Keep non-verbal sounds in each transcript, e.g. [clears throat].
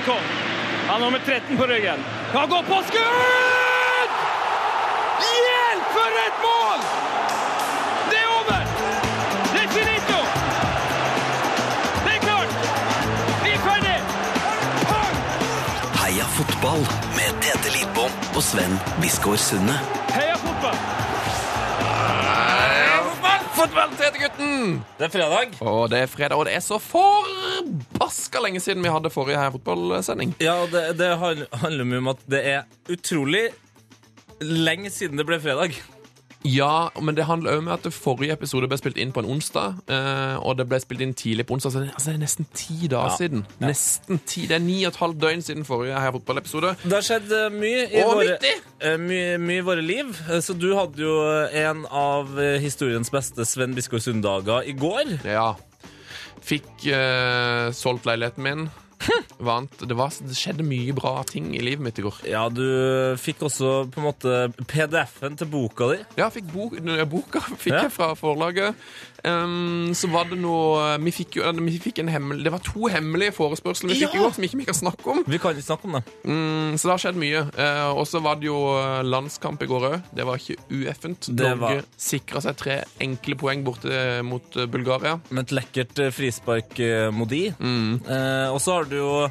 Maikon. Han har nummer 13 på ryggen. Han går på skudd! Hjelp, for et mål! Det er over! Det er finito! Det er klart! Vi er ferdig! Heia fotball med Tete Lidbom og Sven Biskår Sunde. Heia fotball! Heia Fotball, Tete-gutten! Det er fredag. Og det er fredag, og det er så forbaska lenge siden vi hadde forrige fotballsending. Ja, det, det handler mye om at det er utrolig lenge siden det ble fredag. Ja, men det handler òg om at forrige episode ble spilt inn på en onsdag, eh, og det ble spilt inn tidlig på onsdag, så det, altså, det er nesten ti dager Ja. siden. Nesten ti. Det er ni og et halvt døgn siden forrige Heia Fotball-episode. Det har skjedd eh, mye i våre, eh, mye, mye i våre liv. Så du hadde jo en av historiens beste Sven Biskår Sund-dager i går. Ja. Fikk eh, solgt leiligheten min. [laughs] Vant. Det, var, det skjedde mye bra ting i livet mitt i går. Ja, du fikk også på en måte PDF-en til boka di. Ja, fikk bok, boka fikk Ja. jeg fra forlaget. Ehm, så var det noe Vi fikk jo vi fikk en hemmelig Det var to hemmelige forespørsler vi fikk i Ja. går som ikke vi kan snakke om. Vi kan ikke snakke om det. Mm, så det har skjedd mye. Uh, og så var det jo eh, landskamp i går òg. Det var ikke ueffent. Det Norge var- sikra seg tre enkle poeng borte mot eh, Bulgaria. Med et lekkert eh, frispark Modi. Mm. Uh, og så har du jo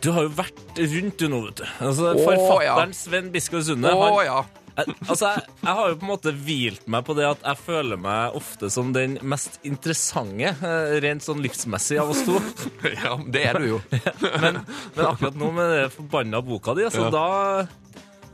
Du har jo vært rundt, du nå, vet du. Altså, Å, forfatteren ja. Sven Biskov Sunde. oh, ja. Jeg, altså, jeg, jeg har jo på en måte hvilt meg på det at jeg føler meg ofte som den mest interessante, eh, rent sånn livsmessig, av oss to. [laughs] ja. Det er du jo. [laughs] Men, men akkurat nå med den forbanna boka di, altså Ja. da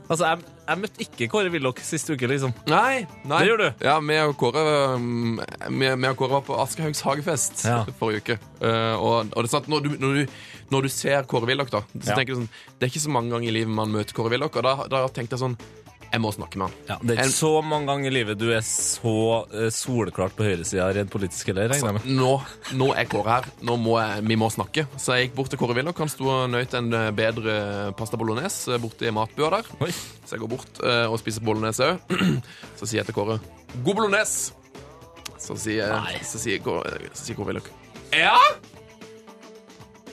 Altså, jeg, jeg møtte ikke Kåre Willoch sist uke, liksom. Nei, nei. Det gjør du. Ja, vi og Kåre um, vi, vi og Kåre var på Aschehougs hagefest Ja. forrige uke. Uh, og, og det er sant, når du, når du, når du ser Kåre Willoch, da, så Ja. tenker du sånn Det er ikke så mange ganger i livet man møter Kåre Willoch, og da, da tenkte jeg sånn Jeg må snakke med han. Ja, det er ikke så mange ganger i livet du er så eh, soleklart på høyresida rent politisk heller, regner jeg med. Nå, nå er Kåre her. Nå må jeg, vi må snakke. Så jeg gikk bort til Kåre Willoch. Han sto og nøt en eh, bedre pasta bolognese eh, borte i matbua der. Oi. Så jeg går bort eh, og spiser bolognese òg. [clears throat] Så sier jeg til Kåre 'God bolognese'. Så sier, så sier, Kåre, så sier Kåre Willoch 'Ja?'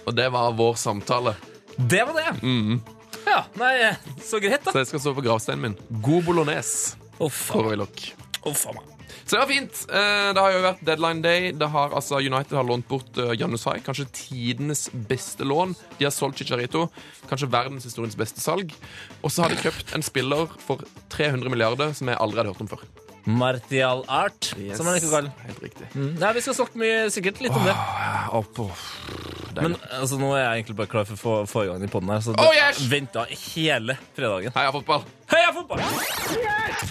Og det var vår samtale. Det var det! Ja, nei, eh, så greit, da. Så jeg skal stå på gravsteinen min. 'God bolognese'. Uff a. Så det var fint. Eh, Det har jo vært deadline day. Det har, altså, United har lånt bort Janus Janusai. Kanskje tidenes beste lån. De har solgt Chicharito. Kanskje verdenshistoriens beste salg. Og så har de kjøpt en spiller for 300 milliarder som jeg aldri hadde hørt om før. Martial art, som han ikke kaller. Helt riktig. Mm. Nei, vi skal snakke mye, sikkert litt om det. Opp. Men altså, nå er jeg egentlig bare klar for å få, få i gang i podden her, så Oh, yes! venta hele fredagen. Heia fotball. Heia fotball!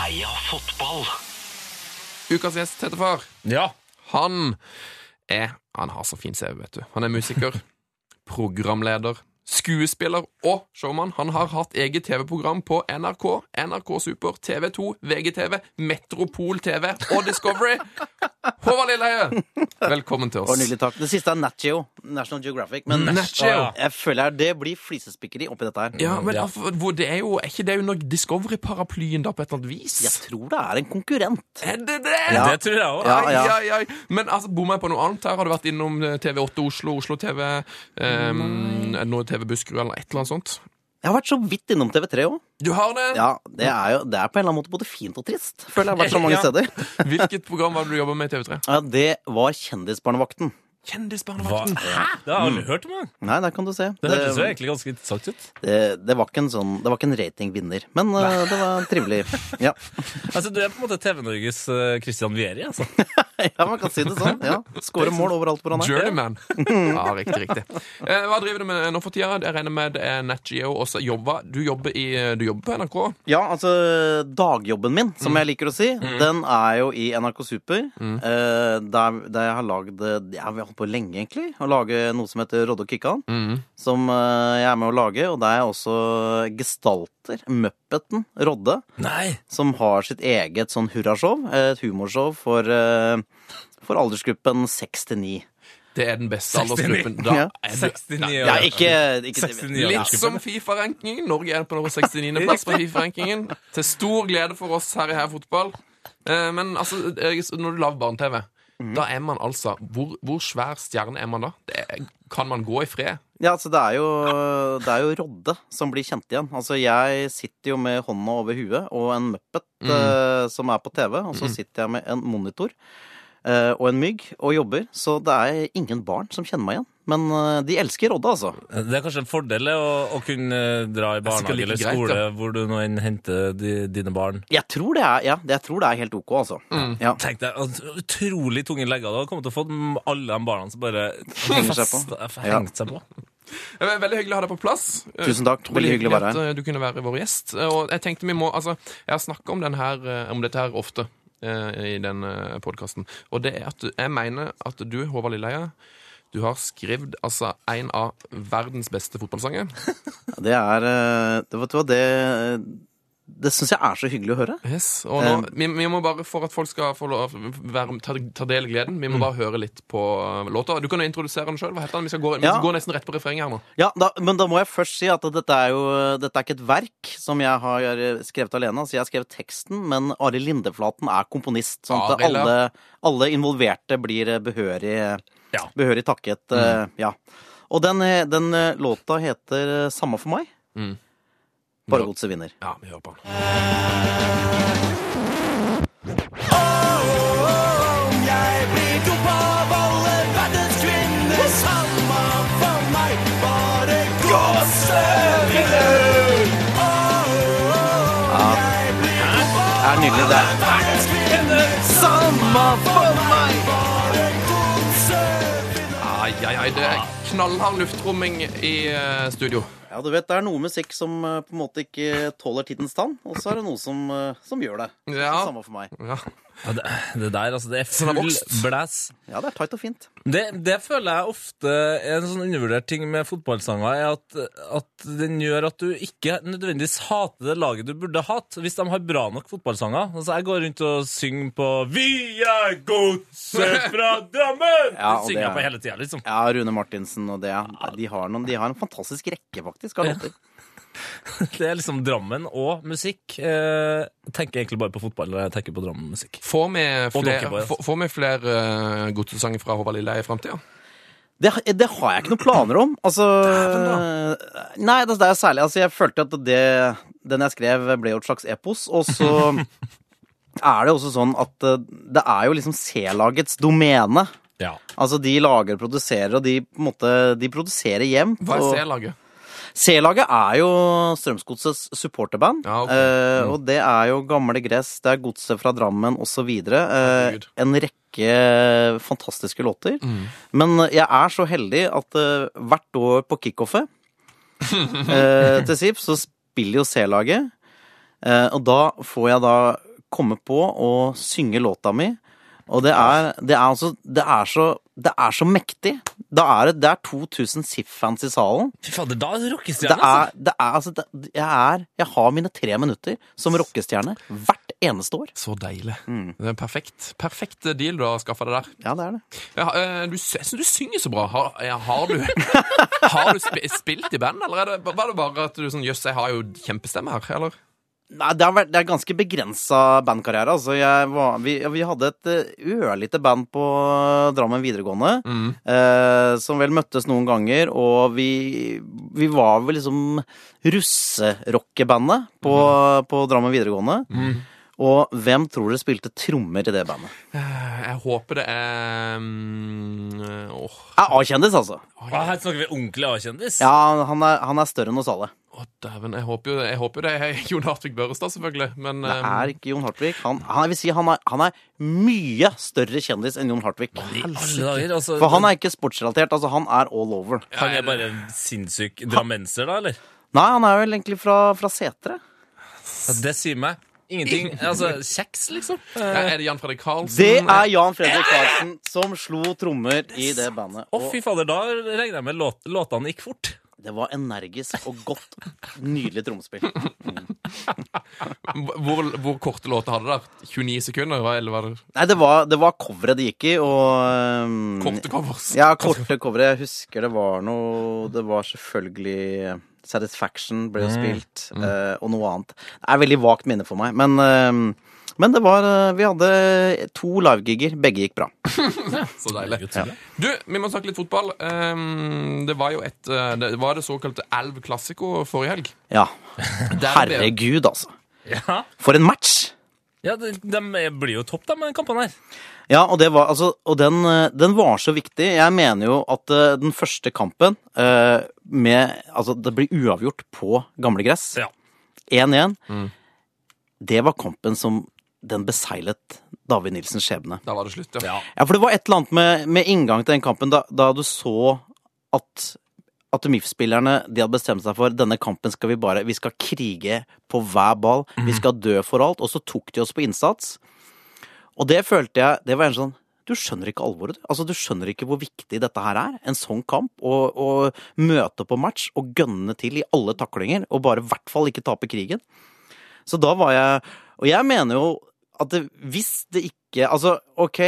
Heia fotball. Ukas gjest, Tetefar. Ja. Han er Han har så fin CV, vet du. Han er musiker, [laughs] programleder, skuespiller og showman. Han har hatt eget TV-program på NRK, NRK Super, TV2, VGTV, Metropol TV og Discovery. Håvard Lilleheie, velkommen til Og oss. nydelig takk. Det siste er Nat Geo, National Geographic. Men Nat Geo. jeg føler det blir flisespikkeri oppi dette her. Ja, men Ja. det er jo Er ikke det under Discovery-paraplyen, da, på et eller annet vis? Jeg tror det er en konkurrent. Er det det? Ja. Det tror jeg òg. Ja, ja. Men altså, bommer jeg på noe annet her? Har du vært innom eh, TV8 Oslo, Oslo TV, um, noe TV Buskerud eller et eller annet sånt? Jeg har vært så vidt innom TV3 òg. Du har det? Ja, det er jo det er på en eller annen måte både fint og trist. Føler jeg har vært så [laughs] mange Ja. steder. Hvilket program var det du jobba med i TV3? Ja, det var Kjendisbarnevakten. Kjendisbarnevakten. Hæ? Det har jeg aldri hørt om. Det. Nei, der kan du se. Det hørtes jo egentlig ganske interessant ut. det, det var ikke en sånn Det var ikke en ratingvinner, men uh, det var trivelig. Ja. [laughs] Altså, Du er på en måte TV-Norges uh, Christian Vieri. altså. [laughs] ja, man kan si det sånn. Ja. Skårer mål overalt hvor han er. Journeyman. [laughs] Ja, riktig, riktig. Eh, hva driver du med nå for tida? Jeg regner med det er Nat Geo også. Jobba. Du, jobber i, du jobber på NRK? Ja, altså dagjobben min, som jeg liker å si, den er jo i NRK Super. eh, der, der jeg har lagd holdt på lenge, egentlig. Å lage noe som heter Rodde og Kikkan. Som eh, jeg er med å lage. Og det er jeg også gestalter Muppeten Rodde. Nei! Som har sitt eget sånn hurrashow. Et humorshow for, eh, for aldersgruppen 6 til 9. Det er den beste 69. aldersgruppen. Da Ja. er du 69 år. Ja, ikke, ikke 69 år. Litt som Fifa-rankingen. Norge er på nummer 69. plass på Fifa-rankingen. Til stor glede for oss her i Her Fotball. Eh, Men altså, når du lager barne-TV, da er man altså hvor, hvor svær stjerne er man da? Det er kan man gå i fred? Ja, altså det er, jo, det er jo Rodde som blir kjent igjen. Altså jeg sitter jo med hånda over huet og en muppet eh, som er på TV, og så sitter jeg med en monitor og en mygg og jobber. Så det er ingen barn som kjenner meg igjen. Men eh, de elsker Rodde, altså. Det er kanskje en fordel å, å kunne dra i barnehage like eller greit, skole ja. hvor du nå enn henter de, dine barn. Jeg tror det er, ja, jeg tror det er helt ok, altså. Ja. Tenk deg, altså, utrolig tunge legger du hadde kommet til å få alle de barna som bare Henger seg på. [laughs] hengt seg på. Veldig hyggelig å ha deg på plass. Tusen takk. Utrolig Veldig hyggelig å være her. eh, du kunne være vår gjest. Og jeg tenkte vi må, altså, jeg har snakka om, her, eh, om dette her ofte eh, i den podkasten. Og det er at jeg mener at du, Håvard Lilleheie, du har skrevet altså, en av verdens beste fotballsanger. [laughs] Det er eh, det, hva, det Det syns jeg er så hyggelig å høre. Yes. Og nå, vi, vi må bare, For at folk skal få lov, være, ta, ta del i gleden, vi må bare høre litt på eh, låta. Du kan jo introdusere den sjøl. Hva heter den? Vi skal gå, vi skal gå nesten rett på refrenget her nå. Ja, da, Men da må jeg først si at dette er jo Dette er ikke et verk som jeg har eh, skrevet alene. Altså Jeg har skrevet teksten, men Arild Lindeflaten er komponist. Sånn at ja. alle, alle involverte blir behørig, Ja. behørig takket. eh, Ja. Og den, eh, den eh, låta heter eh, Samme for meg. Mm. Bare godset vinner. Ja, vi hører på den. Jeg blir dopa av alle verdens kvinner. Samme for meg, bare gåsevinner. Jeg Det er nydelig, det. verdens kvinner. Samme for meg, bare gåsevinner. Ai, ai, ai, det er knallhard luftromming i eh, studio. Ja, du vet, Det er noe musikk som eh, på en måte ikke tåler tidens tann, og så er det noe som, eh, som gjør det. Ja. Samme for meg. Ja. Ja, det, det der, altså, det er full blæs. Ja, det er tight og fint. Det, det føler jeg ofte er en sånn undervurdert ting med fotballsanger, er at, at den gjør at du ikke nødvendigvis hater det laget du burde hatt, hvis de har bra nok fotballsanger. Altså, jeg går rundt og synger på 'Vi er godset fra [laughs] Drammen'! Ja, og det synger jeg er- på hele tida, liksom. Ja, Rune Martinsen og det. De har, noen, de har en fantastisk rekke, faktisk, av låter. [laughs] Det er liksom Drammen og musikk. Eh, jeg tenker egentlig bare på fotball når jeg tenker på Drammen musikk. Får vi flere, får, vi flere uh, godsesanger fra Håvard Lilleheie i framtida? Det, det har jeg ikke noen planer om. Altså Nei, det, det er særlig Altså, jeg følte at det den jeg skrev, ble jo et slags epos, og så [laughs] er det også sånn at eh, det er jo liksom C-lagets domene. Ja. Altså, de lager og produserer, og de på en måte De produserer jevnt. Hva er C-laget? C-laget er jo Strømsgodsets supporterband. Ja, ok. eh, Mm. og det er jo Gamle Gress, det er Godset fra Drammen osv. Eh, en rekke fantastiske låter. Men jeg er så heldig at eh, hvert år på kickoffet [laughs] eh, til SIP så spiller jo C-laget. Eh, og da får jeg da komme på og synge låta mi. Og det er, det er altså Det er så, det er så mektig. Da er det, det er 2000 SIF-fans i salen. Fy fader, da rockestjerne, er, altså! det er altså det, jeg, er, jeg har mine tre minutter som rockestjerne hvert eneste år. Så deilig. Det er perfekt. Perfekt deal du har skaffa deg der. Ja, det er det. Eh, du, jeg synes du synger så bra. Har, har du, [laughs] har du sp spilt i band, eller er det, var det bare at du sånn Jøss, jeg har jo kjempestemme her, eller? Nei, det, har vært, det er ganske begrensa bandkarriere. Altså, jeg var, vi, vi hadde et eh, ørlite band på Drammen videregående. Eh, som vel møttes noen ganger, og vi, vi var vel liksom russerockebandet på, på Drammen videregående. Og hvem tror dere spilte trommer i det bandet? Eh, Jeg håper det er um, åh, Ja, A-kjendis, altså. Her snakker vi ordentlig A-kjendis. Ja, han er, han er større enn oss alle. Å, dæven. Jeg håper jo jeg håper jo det er [laughs] Jon Hartvig Børrestad, selvfølgelig. Men Det eh, er ikke Jon Hartvig. Han, han, jeg vil si han er, han er mye større kjendis enn Jon Hartvig. Alle dager, altså, For han er ikke sportsrelatert. Altså, han er all over. han er bare en sinnssyk drammenser, da, eller? Nei, han er vel egentlig fra, fra Setre. Ja, det sier meg ingenting. Altså, kjeks, liksom. ja, er det Jan Fredrik Karlsen? Det er Jan Fredrik Karlsen som slo trommer i det bandet. Å, fy fader, da regner jeg med låt, låtene gikk fort. Det var energisk og godt. Nydelig trommespill. Hvor, hvor korte låter hadde det der? 29 sekunder? Eller var det Nei, det var, det var coveret det gikk i, og um, korte covers? Ja, korte covere. Jeg husker det var noe Det var selvfølgelig Satisfaction ble jo spilt, eh, og noe annet. Det er veldig vagt minne for meg. Men eh, Men det var eh, Vi hadde to livegigger. Begge gikk bra. [laughs] Så deilig. Du, vi må snakke litt fotball. Ehm, det var jo et eh, Det var det såkalte Elv Classico forrige helg. Ja. [laughs] Herregud, altså. Ja, For en match! ja de, de blir jo topp, de kampene her. Ja, og, det var, altså, og den, eh, den var så viktig. Jeg mener jo at den første kampen eh, med Altså, det blir uavgjort på gamlegress. Ja. 1-1. Det var kampen som den beseilet David Nilsens skjebne. Da var det slutt, ja. Ja, for det var et eller annet med, med inngang til den kampen da, da du så at at MIF-spillerne de hadde bestemt seg for denne kampen skal vi bare Vi skal krige på hver ball. Vi skal dø for alt. Og så tok de oss på innsats. Og det følte jeg Det var en sånn Du skjønner ikke alvoret, du. Altså, du skjønner ikke hvor viktig dette her er. En sånn kamp. Å møte på match og gønne til i alle taklinger. Og bare i hvert fall ikke tape krigen. Så da var jeg Og jeg mener jo at det, hvis det ikke Altså, OK.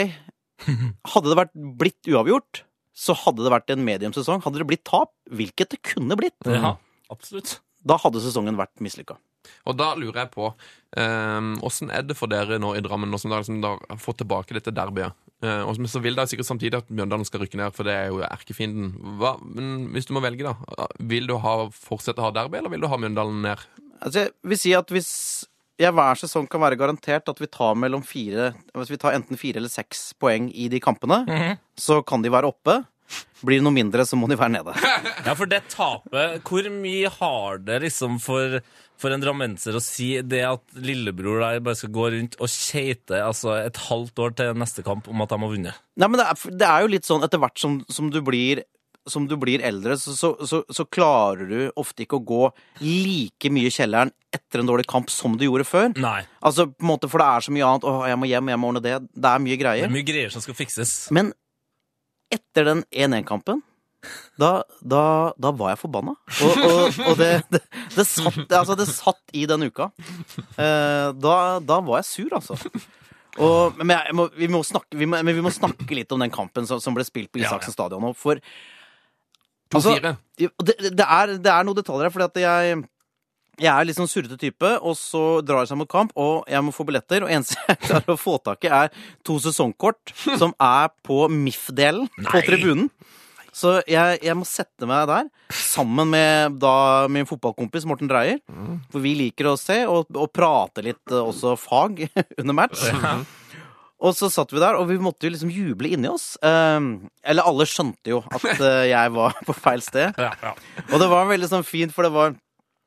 [laughs] Hadde det vært blitt uavgjort, så hadde det vært en mediumsesong. Hadde det blitt tap, hvilket det kunne blitt, Ja, absolutt. da hadde sesongen vært mislykka. Og da lurer jeg på åssen Åssen er det for dere nå i Drammen, nå som dere liksom har fått tilbake dette derbyet? Eh, og så vil dere sikkert samtidig at Mjøndalen skal rykke ned, for det er jo erkefienden. Hva, men hvis du må velge, da. Vil du ha, fortsette å ha derby, eller vil du ha Mjøndalen ned? Altså, jeg vil si at hvis jeg hver sesong kan være garantert at vi tar mellom fire Hvis vi tar enten fire eller seks poeng i de kampene, så kan de være oppe. Blir det noe mindre, så må de være nede. [laughs] Ja, for det tapet Hvor mye har det liksom for, for en drammenser å si det at lillebror der bare skal gå rundt og keite altså et halvt år til neste kamp om at de har vunnet? Nei, men det er, det er jo litt sånn etter hvert som, som du blir som du blir eldre, så, så, så, så klarer du ofte ikke å gå like mye i kjelleren etter en dårlig kamp som du gjorde før. Nei. Altså, på en måte, For det er så mye annet. Åh, jeg må hjem, jeg må ordne det. Det er mye Det greier. er mye greier som skal fikses. Men etter den 1-1-kampen da, da, da var jeg forbanna. Og, og, og det, det, det, satt, altså det satt i den uka. Eh, da, da var jeg sur, altså. Og, men må, vi, må snakke, vi, må, men vi må snakke litt om den kampen som, som ble spilt på Isaksen stadion nå. For 2-4. det, det, er, det er noen detaljer her, fordi at jeg jeg er litt sånn surrete type, og så drar jeg seg mot kamp, og jeg må få billetter. Og eneste jeg klarer å få tak i, er to sesongkort som er på MIF-delen på tribunen. Så jeg, jeg må sette meg der sammen med da min fotballkompis Morten Dreyer. For vi liker å se og, og prate litt eh, også fag [laughs] under match. Og så satt vi der, og vi måtte jo liksom juble inni oss. Eh, eller alle skjønte jo at [laughs] eh, jeg var på feil sted. Ja, ja. Og det var veldig sånn fint, for det var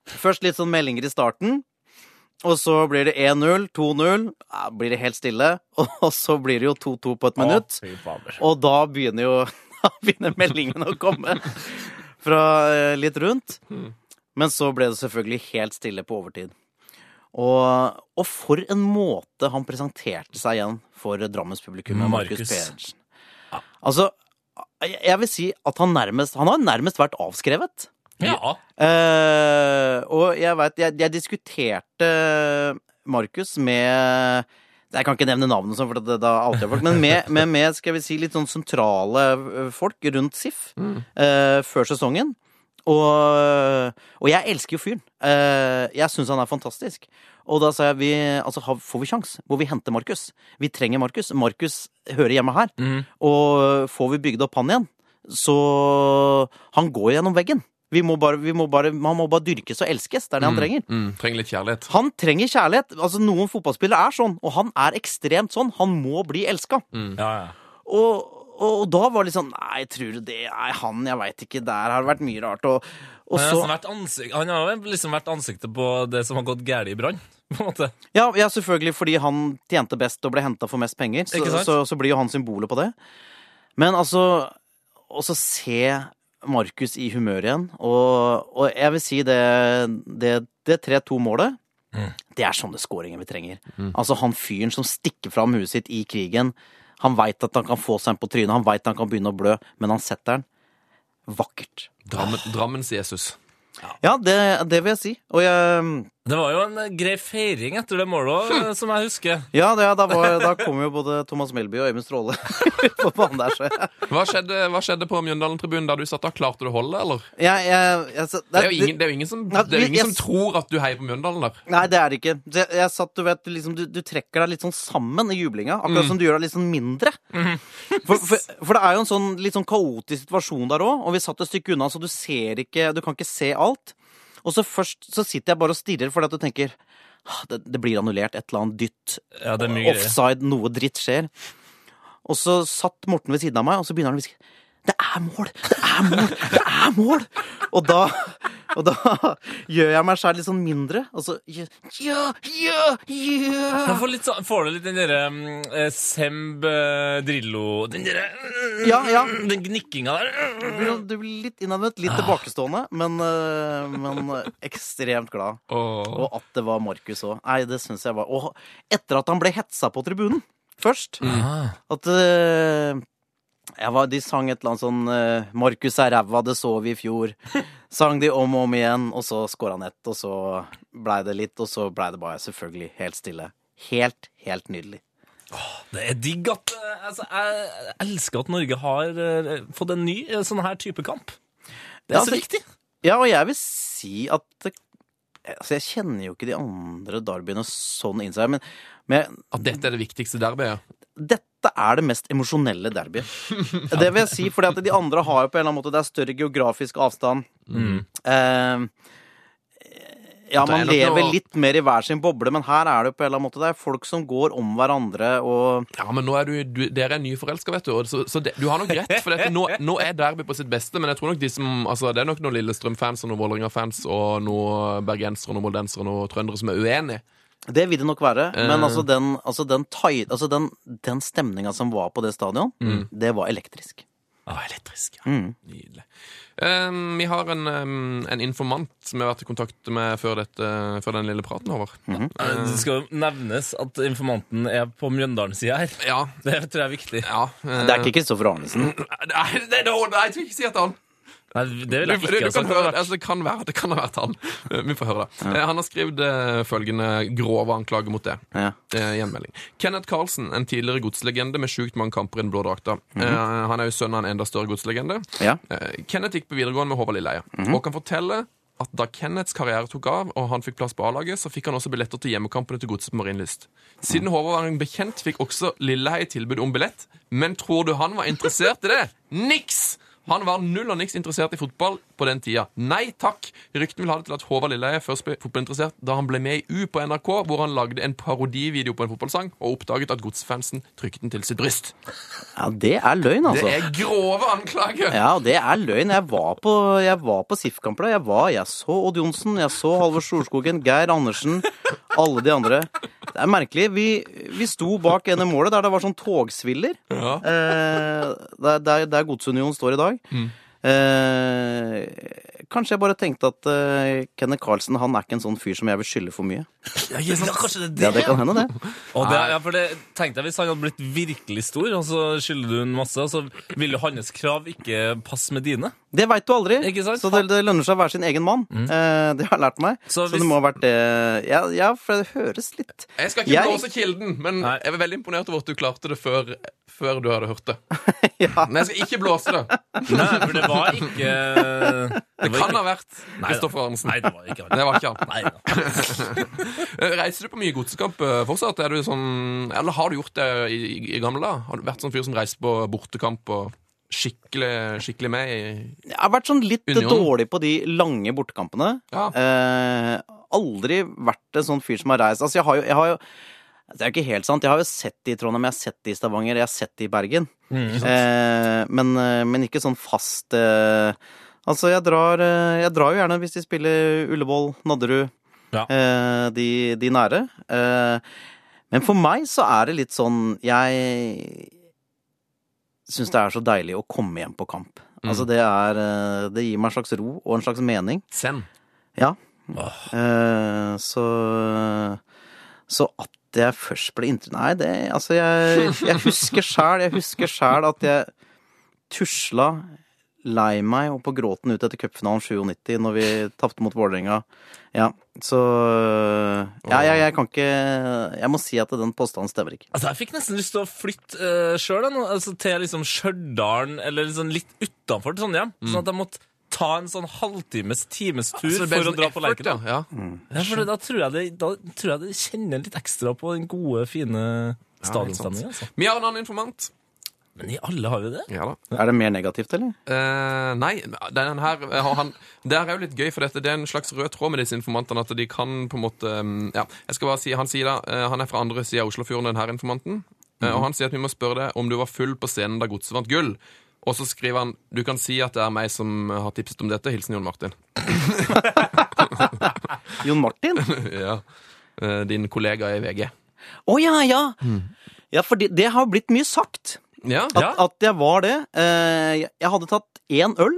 først litt sånn meldinger i starten. Og så blir det 1-0, 2-0, ja, blir det helt stille. [laughs] Og så blir det jo 2-2 på et minutt. Å. Og da begynner jo [laughs] da begynner meldingene å komme fra eh, litt rundt. Men så ble det selvfølgelig helt stille på overtid. Og, og for en måte han presenterte seg igjen for Drammens publikum. Markus. Pedersen. Altså, jeg jeg vil si at han nærmest Han har nærmest vært avskrevet. Ja. Uh, og jeg vet, jeg, jeg diskuterte Markus med Jeg kan ikke nevne navnet, sånn, for det, det er alltid folk, men med, [laughs] med, med skal vi si, litt sånn sentrale folk rundt SIF eh, før sesongen. Og, og jeg elsker jo fyren. Eh, jeg syns han er fantastisk. Og da sa jeg vi, altså, får vi sjans, må vi hente Markus. Vi trenger Markus. Markus hører hjemme her. Og får vi bygd opp han igjen, så Han går gjennom veggen. Vi må bare, vi må bare, han må bare dyrkes og elskes. Det er det han trenger. Mm, trenger litt kjærlighet. Han trenger kjærlighet. Altså Noen fotballspillere er sånn, og han er ekstremt sånn. Han må bli elska. ja, ja. Og, og, da var det litt sånn Nei, tror du det? er han, jeg veit ikke. Der har det vært mye rart. Og, og Han har, så ansikt, han har jo liksom vært ansiktet på det som har gått galt i Brann. ja, ja, selvfølgelig fordi han tjente best og ble henta for mest penger. Så, så, så blir jo han symbolet på det. Men altså Og så se Markus i humør igjen. Og, og jeg vil si det, det, det 3-2-målet Det er sånne skåringer vi trenger. Altså Han fyren som stikker fram huet sitt i krigen. Han veit at han kan få seg en på trynet, han veit han kan begynne å blø, men han setter den. Vakkert. Drammen, Drammens Jesus. Ja, det, det vil jeg si. Og jeg Det var jo en eh, grei feiring etter det målet òg, som jeg husker. Ja, det, da, var, da kom jo både Thomas Melby og Øyvind Stråle på banen der, så jeg, Hva skjedde, hva skjedde på Mjøndalen-tribunen da du satt der? Klarte du å holde, eller? Ja, jeg, jeg det, Det er jo ingen, det er jo ingen, som, det er jo ingen jeg- som tror at du heier på Mjøndalen der. Nei, det er det ikke. Jeg, jeg satt, du vet, liksom, du, du trekker deg litt sånn sammen i jublinga. Akkurat som du gjør deg litt sånn mindre. For, for, for det er jo en sånn litt sånn kaotisk situasjon der òg, og vi satt et stykke unna, så du ser ikke Du kan ikke se alt. Og så først så sitter jeg bare og stirrer fordi at du tenker «Ah, det, det blir annullert, et eller annet dytt. Ja, det er mye. Offside, noe dritt skjer. Og så satt Morten ved siden av meg, og så begynner han å hviske Det er mål! Det er mål! Det er mål! Og da, og da gjør jeg meg sjæl litt sånn mindre, og så Ja, ja, ja! Får, litt sånn, får du litt den derre mm, eh, Semb eh, Drillo Den derre mm, Ja, ja. Den gnikkinga der. Du blir- Du blir litt innadvendt, litt tilbakestående, men, øh, men øh, ekstremt glad. Og at det var Markus òg. Nei, det syns jeg var Og etter at han ble hetsa på tribunen først Ah. At jeg var, De sang et eller annet sånn uh, 'Markus er ræva, det så vi i fjor'. [laughs] Sang de om og om igjen, og så skåra han ett, og så blei det litt, og så blei det bare selvfølgelig helt stille. Helt, helt nydelig. Det er digg at eh, altså, Jeg elsker at Norge har uh, fått en ny uh, sånn her type kamp. Det er Ja, så altså- viktig. Ja, og jeg vil si at det, Altså, jeg kjenner jo ikke de andre derbyene sånn inni seg, men, men At dette er det viktigste derbyet. dette er det mest emosjonelle derbyet. Det vil jeg si, fordi at de andre har jo på en eller annen måte Det er større geografisk avstand. Eh, ja, man lever noe- litt mer i hver sin boble, men her er det jo på en eller annen måte Det er folk som går om hverandre og Ja, men nå er du, du Dere er nyforelska, vet du. Og så, så det, du har nok rett, for dette, nå, nå er Derby på sitt beste. Men jeg tror nok de som Altså, det er nok noen Lillestrøm-fans og noen Vålerenga-fans og noen bergensere og noen moldensere og noen trøndere som er uenige. Det vil det nok være. Men Eh. altså den, altså den, altså den, den stemninga som var på det stadion, det var elektrisk. Ah, elektrisk. Ja. Mm. Nydelig. Um, vi har en, um, en informant som vi har vært i kontakt med før, dette, før den lille praten, Håvard. Eh, Det skal nevnes at informanten er på Mjøndalen-sida her. Ja. Det tror jeg er viktig. ja uh, Det er ikke Kristoffer Arnesen. [clears throat] Nei, det, det, nei, jeg tror ikke si at han Nei, det vil jeg du, ikke du ha kan sagt. høre, altså, det, kan være, det kan ha vært han. Eh, [laughs] Vi får høre det. Ja. Han har skrevet uh, følgende grove anklager mot det. Ja. Uh, gjenmelding. Kenneth Carlsen, en tidligere godslegende med sjukt mange kamper i den blå drakta. eh, han er jo sønn av en enda større godslegende. Ja. Eh, Kenneth gikk på videregående med Håvard Lilleheie, og kan fortelle at da Kenneths karriere tok av, og han fikk plass på A-laget, så fikk han også billetter til hjemmekampene til Godset på Marienlyst. Siden Håvard var en bekjent, fikk også Lilleheie tilbud om billett. Men tror du han var interessert i det? Niks! Han var null og niks interessert i fotball på den tida. Nei takk! Ryktene vil ha det til at Håvard Lilleheie først ble fotballinteressert da han ble med i U på NRK, hvor han lagde en parodivideo på en fotballsang, og oppdaget at godsfansen trykte den til sitt bryst. ja, det er løgn, altså. Det er grove anklager! Ja, det er løgn. Jeg var på, jeg var på SIF-kamper. da. Jeg var, jeg så Odd Johnsen, jeg så Halvor Solskogen, Geir Andersen, alle de andre. Det er merkelig. Vi, vi sto bak ene målet der det var sånn togsviller. Ja. Eh, der, der, der Godsunionen står i dag. Eh, kanskje jeg bare tenkte at uh, Kenneth Carlsen han er ikke en sånn fyr som jeg vil skylde for mye. Ja, kanskje det er det? Ja, det kan hende, det. Og det, ja, for det, tenkte jeg hvis han hadde blitt virkelig stor, og så skylder du en masse, og så ville hans krav ikke passe med dine. Det veit du aldri. Ikke sant? Så det, det lønner seg å være sin egen mann. Eh, det har jeg lært meg. Så Så, det må ha vært det ja, ja, for det høres litt Jeg skal ikke Jeg- blåse kilden, men Nei. jeg var veldig imponert over at du klarte det før, før du hadde hørt det. [laughs] Ja. Men jeg skal ikke blåse det. Nei, for det var ikke [laughs] Det, kan ha vært Kristoffer Arnesen. Nei, det var ikke han. Det var ikke han. Nei. [laughs] Eh, Reiser du på mye godsekamp eh, fortsatt? Er du sånn, eller har du gjort det i, i, gamle dager? Har du vært sånn fyr som reiser på bortekamp og skikkelig, skikkelig med i Jeg har vært sånn litt Union. dårlig på de lange bortekampene. Ja. Eh, aldri vært en sånn fyr som har reist Altså, jeg har jo, jeg har jo det er jo ikke helt sant. Jeg har jo sett det i Trondheim, jeg har sett det i Stavanger, jeg har sett det i Bergen. eh, men, eh, men ikke sånn fast eh, Altså, jeg drar, eh, jeg drar jo gjerne hvis de spiller Ullevål, Nadderud, Ja. eh, de, de nære. Eh, men for meg så er det litt sånn Jeg syns det er så deilig å komme hjem på kamp. Altså, det er eh, Det gir meg en slags ro og en slags mening. Zen? Ja. Eh, så Så at jeg først ble inntrykk Nei, det Altså, jeg, jeg husker sjæl Jeg husker sjæl at jeg tusla lei meg og på gråten ut etter cupfinalen 97 når vi tapte mot Vålerenga. Ja, så Ja, jeg, jeg kan ikke Jeg må si at den påstanden stemmer ikke. Altså, Jeg fikk nesten lyst til å flytte uh, sjøl, altså, til liksom Stjørdal, eller liksom litt utafor Trondheim. Sånn at jeg måtte ta en sånn halvtimes, times tur altså, for å dra effort, på Lerkendal. Ja. Ja, for da tror jeg det, da tror jeg det kjenner litt ekstra på den gode, fine stadionstemninga. Altså. Vi har en annen informant. Men i alle har jo det. Ja da. Er det mer negativt, eller? Eh, nei, den her eh, han Det her er jo litt gøy, for dette, det er en slags rød tråd med disse informantene. At de kan på en måte mm, Ja, jeg skal bare si Han sier da eh, Han er fra andre sida av Oslofjorden, den her informanten. Eh, Og han sier at vi må spørre deg om du var full på scenen da Godset vant gull. Og så skriver han du kan si at det er meg som har tipset om dette. Hilsen Jon Martin. [laughs] Jon Martin? [laughs] ja. Eh, Din kollega i VG. Å ja, ja! Ja, for det, det har blitt mye sagt. Ja? At, at jeg var det. Eh, jeg- jeg hadde tatt én øl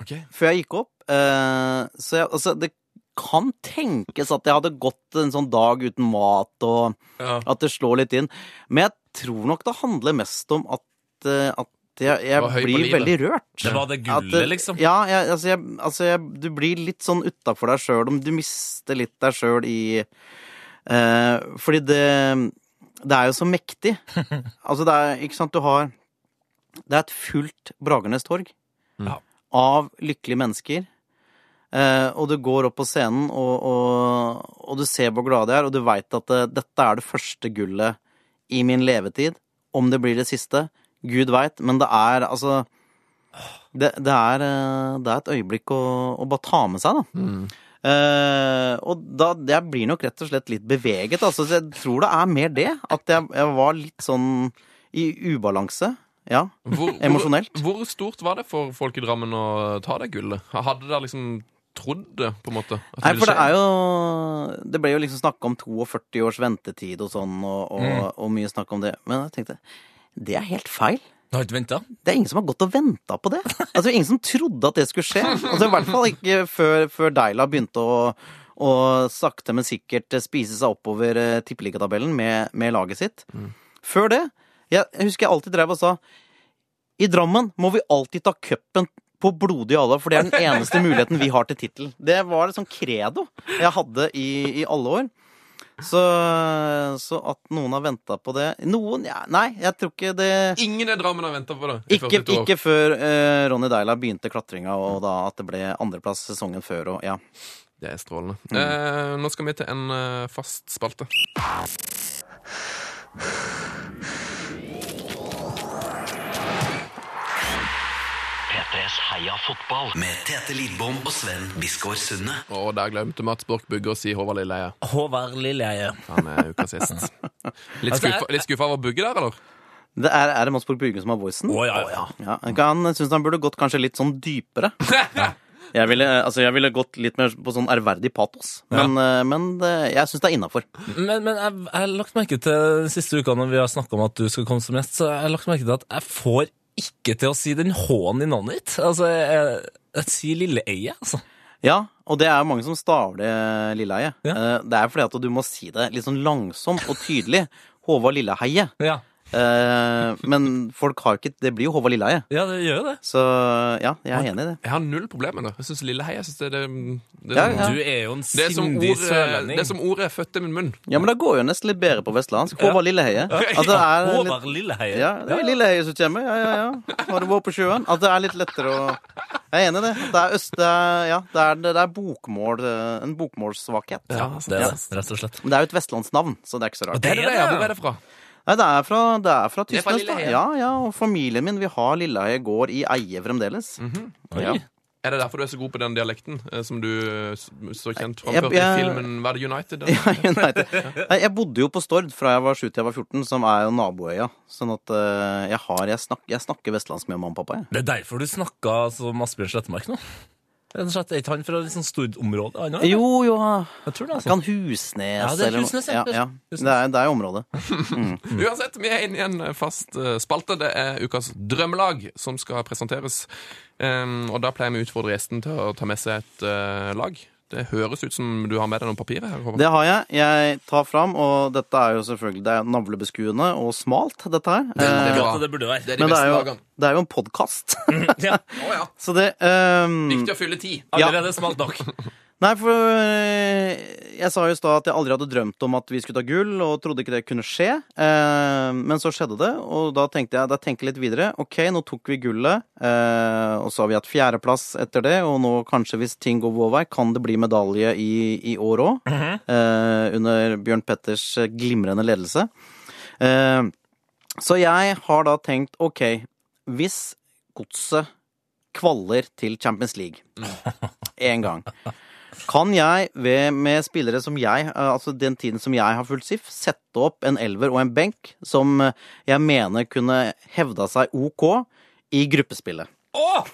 okay. før jeg gikk opp. Eh, så jeg, altså, det kan tenkes at jeg hadde gått en sånn dag uten mat, og Ja. at det slår litt inn. Men jeg tror nok det handler mest om at, eh, at jeg, jeg blir veldig rørt. Det var det gullet, liksom. Ja, jeg, altså, jeg, altså du blir litt sånn utafor deg sjøl, om du mister litt deg sjøl i eh, Fordi det Det er jo så mektig. [laughs] Altså, det er Ikke sant, du har Det er et fullt Bragernes torg Ja. av lykkelige mennesker. Eh, og du går opp på scenen, og, og, og du ser hvor glade de er, og du veit at det, dette er det første gullet i min levetid. Om det blir det siste, gud veit. Men det er altså det, det, er, eh, det er et øyeblikk å, å bare ta med seg, da. Eh, og da Jeg blir nok rett og slett litt beveget. Altså, så jeg tror det er mer det. At jeg, jeg var litt sånn i ubalanse. Ja. Hvor, Emosjonelt. Hvor, hvor stort var det for folk i Drammen å ta det gullet? Hadde dere liksom trodd det, på en måte? Nei, for det er jo Det ble jo liksom snakka om 42 års ventetid og sånn, og, og, og mye snakk om det. Men jeg tenkte det er helt feil. Du har ikke venta? Det er ingen som har gått og venta på det. Altså, ingen som trodde at det skulle skje. Altså, I hvert fall ikke før, før Deila begynte å, å sakte, men sikkert spise seg oppover eh, tippeligatabellen med, med laget sitt. Før det jeg, jeg husker jeg alltid drev og sa I Drammen må vi alltid ta cupen på blodig alvor, for det er den eneste muligheten vi har til tittel. Det var et sånn credo jeg hadde i, i alle år. Så, så at noen har venta på det Noen? Ja, nei, jeg tror ikke det Ingen i Drammen har venta på det ikke, ikke før uh, Ronny Deila begynte klatringa, og da at det ble andreplass sesongen før. Og, ja. Det er strålende. Mm. Eh, nå skal vi til en uh, fast spalte. P3s Heia fotball med Tete Lidbom og Sven Biskår Sunde. Og der glemte Mats Borch Bugge å si Håvard Lilleheie. Håvard Lilleheie. Han er ukas gjest. [laughs] Litt Altså, skuffa, litt skuffa over Bugge der, eller? Det er, er det Mats Borch Bugge som har voicen? Oh, ja, ja. Ja, han syns han burde gått kanskje litt sånn dypere. [laughs] Jeg ville, altså, jeg ville gått litt mer på sånn ærverdig patos, men, ja. men det, jeg syns det er innafor. Men, men jeg, jeg har lagt merke til de siste ukene når vi har snakka om at du skal komme som gjest, så jeg har lagt merke til at jeg får ikke til å si den H-en i navnet ditt. Altså, jeg, jeg, sier Lilleeie, altså. Ja, og det er jo mange som staver det Lilleheie. Ja. Eh, Det er fordi at du må si det litt sånn langsomt og tydelig. Håvard Lilleheie. Ja, men folk har ikke Det blir jo Håvard Lilleheie. ja det gjør jo det. Så ja, jeg er enig i det. Jeg har null problemer med det. Jeg syns Lilleheie jeg synes det, det, det, Ja, er ja. sånn- Du er jo en det er sindig sørlending. Det er som ordet er født i min munn. Ja, men det går jo nesten litt bedre på vestlandsk. Håvard Lilleheie. At det er litt, Håvard Lilleheie. ja, det er Lilleheie som kommer. Ja, ja, ja. Har du vært på sjøen? At det er litt lettere å Jeg er enig i det. Det er øst... Det er, ja, det er, det er bokmål eh, En bokmålssvakhet. Ja, det er det, rett og slett. Men det er jo et vestlandsnavn, så det er ikke så rart. Det er det, ja. Hvor er det fra? Nei, det er fra, det er fra Tysnes, da. Ja, ja, og familien min, vi har Lilleheie gård i eie fremdeles. Ja. Oi. Er det derfor du er så god på den dialekten eh, som du eh, s- så kjent framførte i jeg- filmen Var det United? [laughs] Ja, United. Nei, Jeg bodde jo på Stord fra jeg var 7 til jeg var 14, som er jo naboøya. Sånn at eh, jeg har Jeg, snak, jeg snakker vestlandsk med mamma og pappa, jeg. Det er derfor du snakka som Asbjørn Slettemark nå? Rett og slett, Er ikke han fra et sånt Stord-område? han også? Jo, jo, Jeg tror det, altså. kan Husnes Ja, det er eller noe. Husnes, ja. ja, ja. Husnes. Det, er, det er området. [laughs] Uansett, vi er inne i en fast eh, spalte. Det er ukas drømmelag som skal presenteres. Um, og da pleier vi å utfordre gjesten til å ta med seg et eh, lag. Det høres ut som du har med deg noen papirer her. Det har jeg. Jeg tar fram, og dette er jo selvfølgelig Det er navlebeskuende og smalt, dette her. Det er Eh, bra. Det burde være. Det er de Men det er jo, det er jo en podkast. [laughs] Ja, Å [laughs] ja. Så det um, Viktig å fylle tid. allerede smalt nok. [laughs] Nei, for øh, jeg sa jo i stad at jeg aldri hadde drømt om at vi skulle ta gull, og trodde ikke det kunne skje. Eh, men så skjedde det, og da tenkte jeg da tenkte jeg litt videre. Ok, nå tok vi gullet, eh, og så har vi hatt fjerdeplass etter det, og nå kanskje hvis ting går vår vei, kan det bli medalje i, i år òg. eh, under Bjørn Petters glimrende ledelse. Eh, så jeg har da tenkt ok, hvis godset kvaller til Champions League [laughs] én gang kan jeg, ved, med spillere som jeg, eh, altså den tiden som jeg har fulgt SIF, sette opp en elver og en benk som eh, jeg mener kunne hevda seg OK i gruppespillet.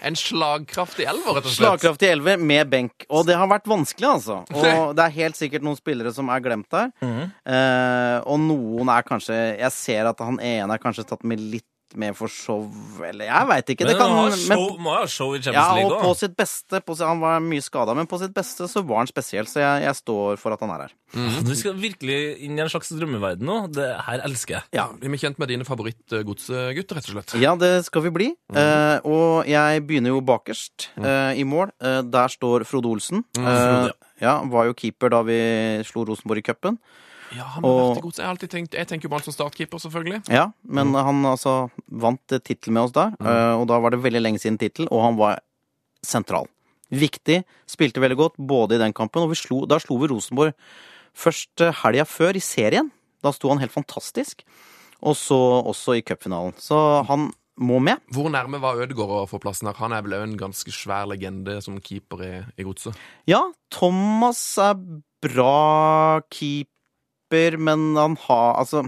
En slagkraftig elver, rett og slett. Slagkraftig elver med benk. Og det har vært vanskelig, altså. [laughs] Og det er helt sikkert noen spillere som er glemt der. Eh, og noen er kanskje Jeg ser at han ene er kanskje tatt med litt mer for show, eller jeg veit ikke. Men Det kan, han men, show, må ha show i ja, Champions og League på sitt beste på, Han var mye skada, men på sitt beste så var han spesiell, så jeg, jeg står for at han er her. Du skal virkelig inn i en slags drømmeverden nå. Det her elsker jeg. Ja, Vi blir kjent med dine favorittgodsgutter, rett og slett. Ja, det skal vi bli. Eh, og jeg begynner jo bakerst eh, i mål. Eh, der står Frode Olsen. Frode, Eh, ja, Var jo keeper da vi slo Rosenborg i cupen. Ja, han har vært i gods. Jeg, har alltid tenkt, jeg tenker jo bare som startkeeper, selvfølgelig. Ja, men han altså vant tittel med oss der. eh, og da var det veldig lenge siden tittel, og han var sentral. Viktig. Spilte veldig godt både i den kampen, og vi slo, da slo vi Rosenborg først eh, helga før i serien. Da sto han helt fantastisk. Og så også i cupfinalen. Så han må med. Hvor nærme var Ødegaard å få plassen her? Han er vel òg en ganske svær legende som keeper i, i godset. Ja, Thomas er bra keeper, men han har altså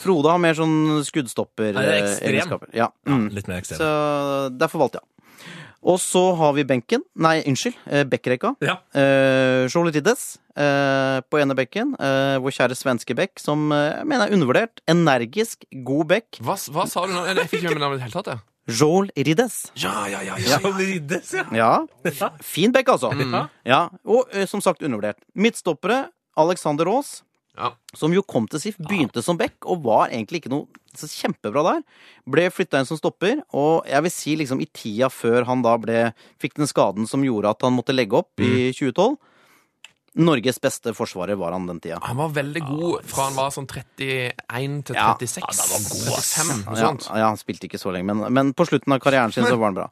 Frode har mer sånn skuddstopper Han er eh, ekstrem. Ja. Mm. Litt mer ekstremt. Så derfor valgte jeg. Og så har vi benken. Nei, unnskyld. Eh, Bekkrekka. Ja. Eh, Jolie eh, på ene bekken. Eh, vår kjære svenske bekk, som eh, jeg mener er undervurdert. Energisk, god bekk. Hva, hva sa du nå? Jeg fikk ikke med meg navnet i det hele tatt. Ja. Joel Riddes. Ja, ja, ja, ja. Riddes, ja. Ja, fin bekk, altså. Ja, Og som sagt undervurdert. Midtstoppere Alexander Aas, Ja. som jo kom til SIF, begynte som back og var egentlig ikke noe så kjempebra der. Ble flytta inn som stopper, og jeg vil si liksom i tida før han da ble fikk den skaden som gjorde at han måtte legge opp i 2012. Norges beste forsvarer var han den tida. Han var veldig god fra han var sånn 31 til 36. Ja, det var god, 35, noe Ja, sånt. ja, han spilte ikke så lenge, men, men på slutten av karrieren sin så var han bra.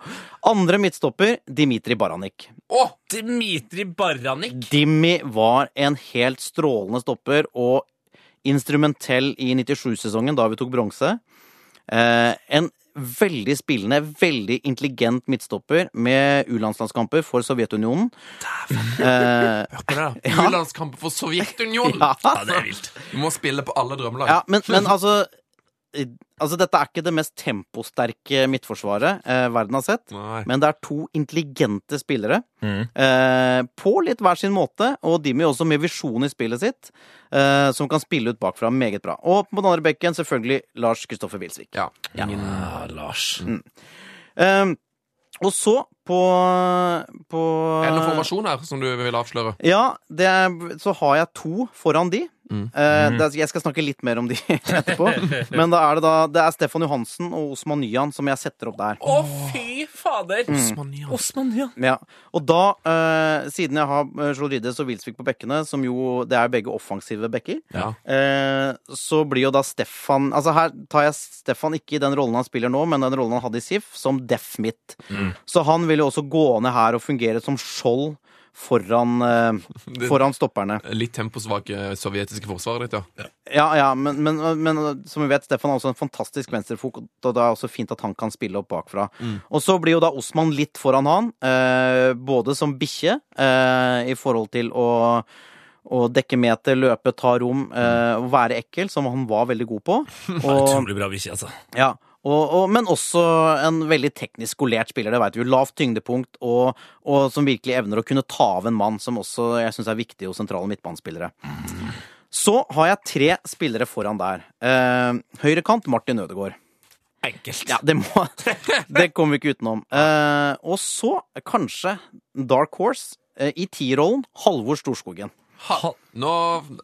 Andre midtstopper, Dimitri Baranik. Å! Dimitri Baranik. Dimmi var en helt strålende stopper og instrumentell i 97-sesongen, da vi tok bronse. Eh, en veldig spillende, veldig intelligent midtstopper med U-landslandskamper for Sovjetunionen. Dæven! Hør på det, da. [laughs] Ja. U-landskamp for Sovjetunionen! ja, Ja, det er vilt. Du må spille på alle drømmelag. ja, men, men altså Altså, dette er ikke det mest temposterke midtforsvaret eh, verden har sett. Nei. Men det er to intelligente spillere Mm. eh, på litt hver sin måte, og Dimmy også med visjon i spillet sitt, eh, som kan spille ut bakfra meget bra. Og på den andre bekken selvfølgelig Lars Kristoffer Wilsvik. Ja. Ja, Lars. Eh, og så på, på Er det noen formasjon her som du vil avsløre? Ja, det er, så har jeg to foran de. Mm. Eh, det er, jeg skal snakke litt mer om de [laughs] etterpå. Men da er det da Det er Stefan Johansen og Osman Nyan som jeg setter opp der. Å, fy fader! Osman Nyan. Osman, ja. Ja, og da, uh, siden jeg har uh, Jolrides og Wilsvik på bekkene, som jo det er begge offensive bekker, Ja. uh, så blir jo da Stefan Altså her tar jeg Stefan ikke i den rollen han spiller nå, men den rollen han hadde i SIF, som def midt. Så han vil jo også gå ned her og fungere som skjold foran, eh, [laughs] foran stopperne. Litt temposvake sovjetiske forsvaret ditt, ja. Ja, ja, men, men, men som vi vet, Stefan har også en fantastisk venstrefot, og det er også fint at han kan spille opp bakfra. Og så blir jo da Osman litt foran han, eh, både som bikkje eh, i forhold til å å dekke meter, løpe, ta rom, eh, være ekkel, som han var veldig god på. [laughs] Og, Utrolig bra bikkje, altså. ja, og, og, men også en veldig teknisk skolert spiller, det vet vi jo. Lavt tyngdepunkt, og, og som virkelig evner å kunne ta av en mann, som også jeg syns er viktig hos sentrale midtbanespillere. Så har jeg tre spillere foran der. Eh, Høyrekant Martin Ødegaard. Enkelt. Ja, det må [laughs] Det kommer vi ikke utenom. Eh, og så kanskje Dark Horse eh, i T-rollen Halvor Storskogen. Ha, nå,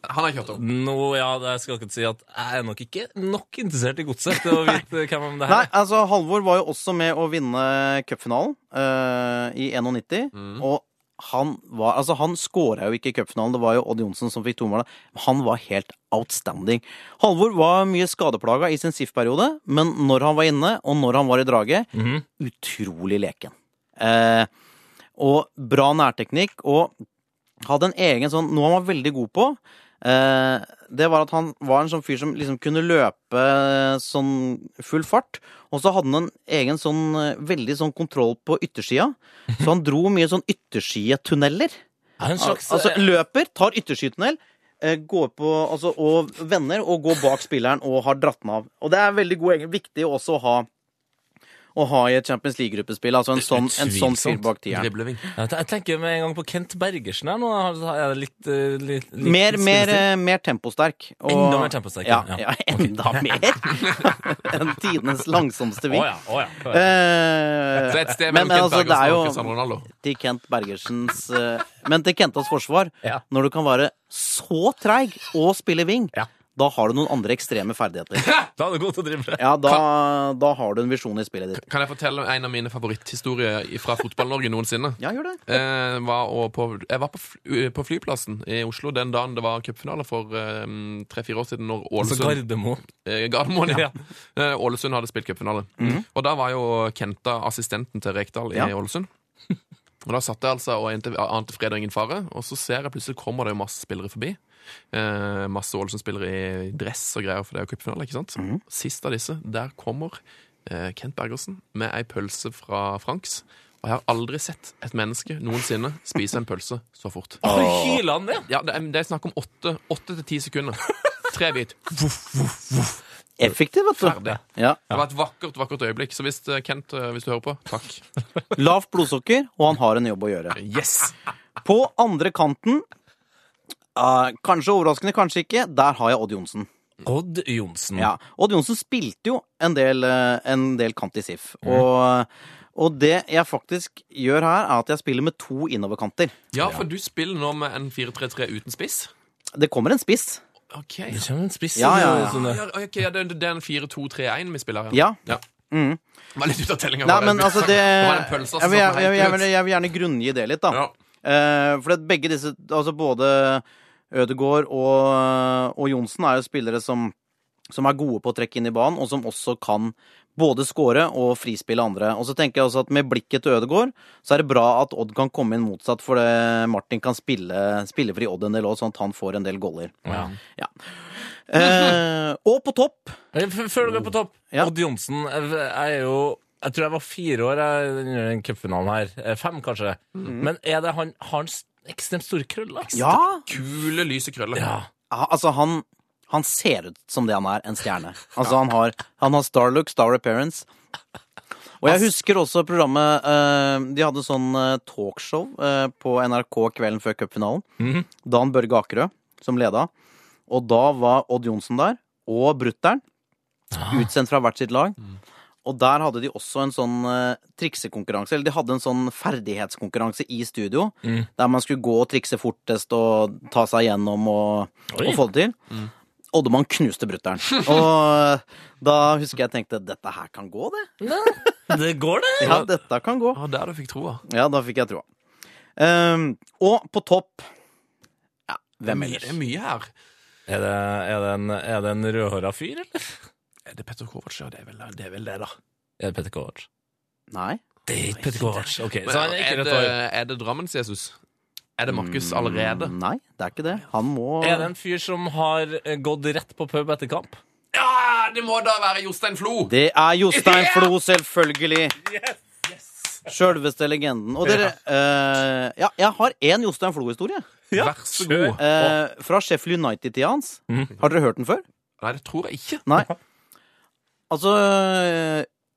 han har kjørt opp. Nå, ja, jeg skal ikke si at jeg er nok ikke nok interessert i godset til å vite hvem om det her Nei, altså Halvor var jo også med å vinne cupfinalen uh, i 91. Og han var Altså, han skåra jo ikke i cupfinalen, det var jo Odd Johnsen som fikk tomålet. Han var helt outstanding. Halvor var mye skadeplaga i sin SIF-periode, men når han var inne, og når han var i draget, utrolig leken. Uh, og bra nærteknikk, og hadde en egen sånn Noe han var veldig god på, eh, det var at han var en sånn fyr som liksom kunne løpe sånn full fart. Og så hadde han en egen sånn eh, veldig sånn kontroll på yttersida. Så han dro mye sånn yttersidetunneler. Er slags Altså løper, tar yttersidetunnel, eh, går på altså, og vender og går bak spilleren og har dratt den av. Og det er veldig god egen, viktig også å ha å ha i et Champions League-gruppespill. Altså en sånn, en sånn fyr bak tieren. Jeg tenker med en gang på Kent Bergersen her nå. Er det litt, eh, litt, litt Mer, mer, eh, mer temposterk. Og, Enda mer temposterk, Ja, ja. ja enda [laughs] mer [laughs] enn tidenes langsomste ving. ja, oh, ja. Eh, Så et sted mellom men Kent altså, Bergersen er og Cristiano Ronaldo. til Kent Bergersens eh, Men til Kentas forsvar, Ja. når du kan være så treig og spille wing, Ja. Da har du noen andre ekstreme ferdigheter. [laughs] Da er du god til å drible. Ja, da, da har du en visjon i spillet ditt. Kan jeg fortelle en av mine favoritthistorier fra Fotball-Norge noensinne? Ja, gjør det. Eh, var på, jeg var på, fly, på flyplassen i Oslo den dagen det var cupfinale for eh, tre-fire år siden. Når Altså Ålesund Gardermoen. eh, Gardermoen, ja. Ja. Eh, Ålesund hadde spilt cupfinale. Og da var jo Kenta assistenten til Rekdal i Ja. Ålesund. [laughs] Og Da satt jeg altså og ante fred og ingen fare, og så ser jeg plutselig kommer det jo masse spillere forbi. Eh, masse Ålesund-spillere i dress og greier, for det er jo cupfinale. ikke sant? Sist av disse, der kommer eh, Kent Bergersen med ei pølse fra Franks. Og jeg har aldri sett et menneske noensinne spise en pølse så fort. Oh. Ja, Det er, det er snakk om åtte til ti sekunder. Tre bit. Effektiv, vet du. Ferdig. Ja. Det var et vakkert vakkert øyeblikk. Så hvis eh, Kent, eh, hvis du hører på, takk. [laughs] Lavt blodsukker, og han har en jobb å gjøre. Yes! På andre kanten, eh, kanskje overraskende, kanskje ikke, der har jeg Odd Johnsen. Odd Johnsen. Ja, Odd Johnsen spilte jo en del, eh, en del kant i SIF. Og, og det jeg faktisk gjør her, er at jeg spiller med to innoverkanter. Ja, for du spiller nå med en 4-3-3 uten spiss. Det kommer en spiss. OK. Det kommer en spiss. Ja, ja, ja. Sånn, Ja, ok, ja, det, det er en 4-2-3-1 vi spiller her. Ja. ja. Mhm. Var litt ute av tellinga. Nei, men altså, [laughs] det var en pølse, altså, jeg, vil, jeg, jeg, jeg, helt vil, ut. jeg vil gjerne grunngi det litt, da. Ja. Eh, for at begge disse, altså både Ødegaard og, og Johnsen er jo spillere som, som er gode på å trekke inn i banen, og som også kan både skåre og frispille andre. Og så tenker jeg også at med blikket til Ødegaard, så er det bra at Odd kan komme inn motsatt, for det Martin kan spille, spille for i Odd en del òg, sånn at han får en del goller. Ja. Ja. Eh, og på topp Eh, Før du går på topp, Ja. Odd Johnsen jeg er jo Jeg tror jeg var fire år under den cupfinalen her. Eh, Fem, kanskje. Men er det han har han ekstremt store krøller? Ja! Kule, lyse krøller. Ja. Ja, Altså, han, han ser ut som det han er, en stjerne. [laughs] Altså, han har, han har star look, star appearance. Og jeg husker også programmet eh, De hadde sånn eh, talkshow eh, på NRK kvelden før cupfinalen. Mhm. Dan Børge Akerø som leda. Og da var Odd Johnsen der, og brutter'n. Utsendt fra hvert sitt lag. Og der hadde de også en sånn triksekonkurranse. Eller de hadde en sånn ferdighetskonkurranse i studio. Der man skulle gå og trikse fortest og ta seg gjennom og, og få det til. Oddemann knuste brutter'n. [laughs] Og da husker jeg tenkte dette her kan gå, det. [laughs] Det går, det. Ja, dette kan gå. Ja, der du fikk troa. Ja, da fikk jeg troa. Um, og på topp Ja, hvem Det er mye her. Er det, er det en, er det en rødhåra fyr, eller? Er det Petter Kovac? Ja, det er vel det, er vel det da. Er det Petter Kovac? Nei. Det er ikke Petter Kovac. Okay, så han er ikke rødt det, hår. er det Drammens-Jesus? Er det Markus allerede? Mm, Nei, det er ikke det. Han må Er det en fyr som har eh, gått rett på pub etter kamp? Ja, det må da være Jostein Flo! Det er Jostein [laughs] Flo, selvfølgelig. Sjølveste legenden. Og dere uh, Ja, jeg har én Jostein Flo-historie. Vær så god. Uh, fra Sheffield United-tida hans. Mm. Har dere hørt den før? Nei, det tror jeg ikke. Nei. Altså,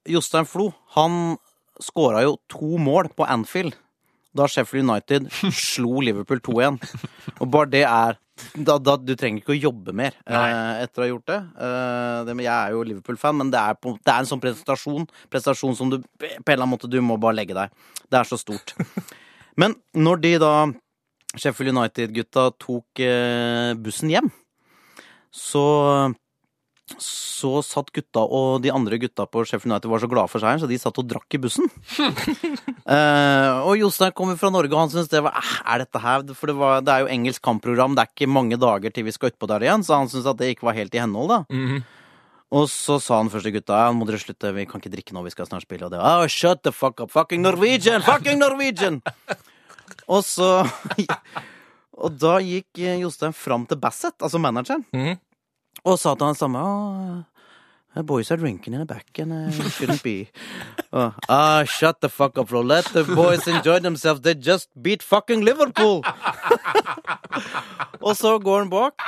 Jostein Flo, han skåra jo to mål på Anfield da Sheffield United slo Liverpool 2-1. Og bare det er da, da, Du trenger ikke å jobbe mer eh, etter å ha gjort det. Eh, det jeg er jo Liverpool-fan, men det er, på, det er en sånn prestasjon Prestasjon som du på en eller annen måte du må bare legge deg. Det er så stort. Men når de da, Sheffield United-gutta, tok eh, bussen hjem, så så satt gutta og de andre gutta på Sheffield United var så glade for seieren, så de satt og drakk i bussen. uh, [laughs] og Jostein kommer fra Norge, og han syntes det var "Eh, Er dette her For det, var, det er jo engelsk kampprogram, det er ikke mange dager til vi skal utpå der igjen, så han syntes at det ikke var helt i henhold, da. Mhm. Og så sa han først til gutta ja, må dere slutte, vi kan ikke drikke nå, vi skal snart spille. Og det var oh, shut the fuck up, fucking Norwegian, fucking Norwegian! [laughs] og så [laughs] Og da gikk Jostein fram til Bassett, altså manageren, Mhm. Og sa til han samme oh, The boys are drinking in the back and uh, it shouldn't be. [laughs] Ah, shut the fuck up, bro. Let the boys enjoy themselves. They just beat fucking Liverpool! [laughs] og så går han bak,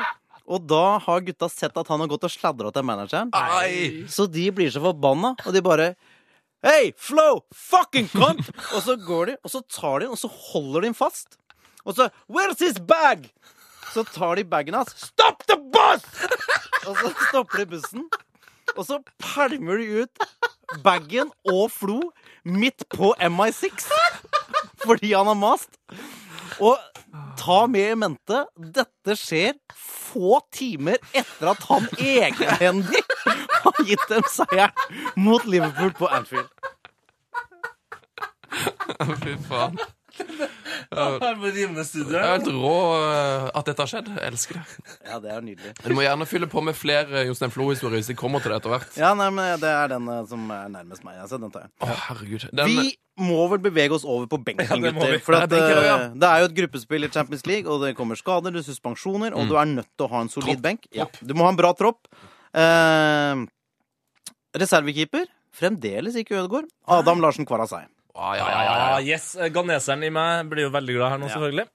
og da har gutta sett at han har gått og sladra til manageren. Ai. Så de blir så forbanna, og de bare Hey, Flo! Fucking cunt! Og så går de, og så tar de den, og så holder de den fast. Og så Where's his bag? Så tar de bagen hans. Stop the bus! Og så stopper de bussen. Og så pælmer de ut bagen og Flo midt på MI6 fordi han har mast. Og ta med i mente dette skjer få timer etter at han egenhendig har gitt dem seieren mot Liverpool på Anfield. Fy faen. [laughs] Her på Rimene studio. Det er helt rå eh, at dette har skjedd. Jeg elsker det. Ja, det er nydelig. Du må gjerne fylle på med flere Jostein Flo-historier hvis de kommer til det etter hvert. Ja, nei, men det er den eh, som er nærmest meg. Altså, den tar jeg. Å, herregud. Den, Vi må vel bevege oss over på benken, det må gutter. vi. For Det er at, benker, ja. eh, det er jo et gruppespill i Champions League, og det kommer skader, det er suspensjoner, og du er nødt til å ha en solid Tropp, benk. Ja, du må ha en bra tropp. Eh, reservekeeper fremdeles ikke Ødegaard. Adam Larsen Kvarasei. Ah, ja, ja, ja, ja. Ah, yes, Ganeseren i meg blir jo veldig glad her nå, Ja. selvfølgelig.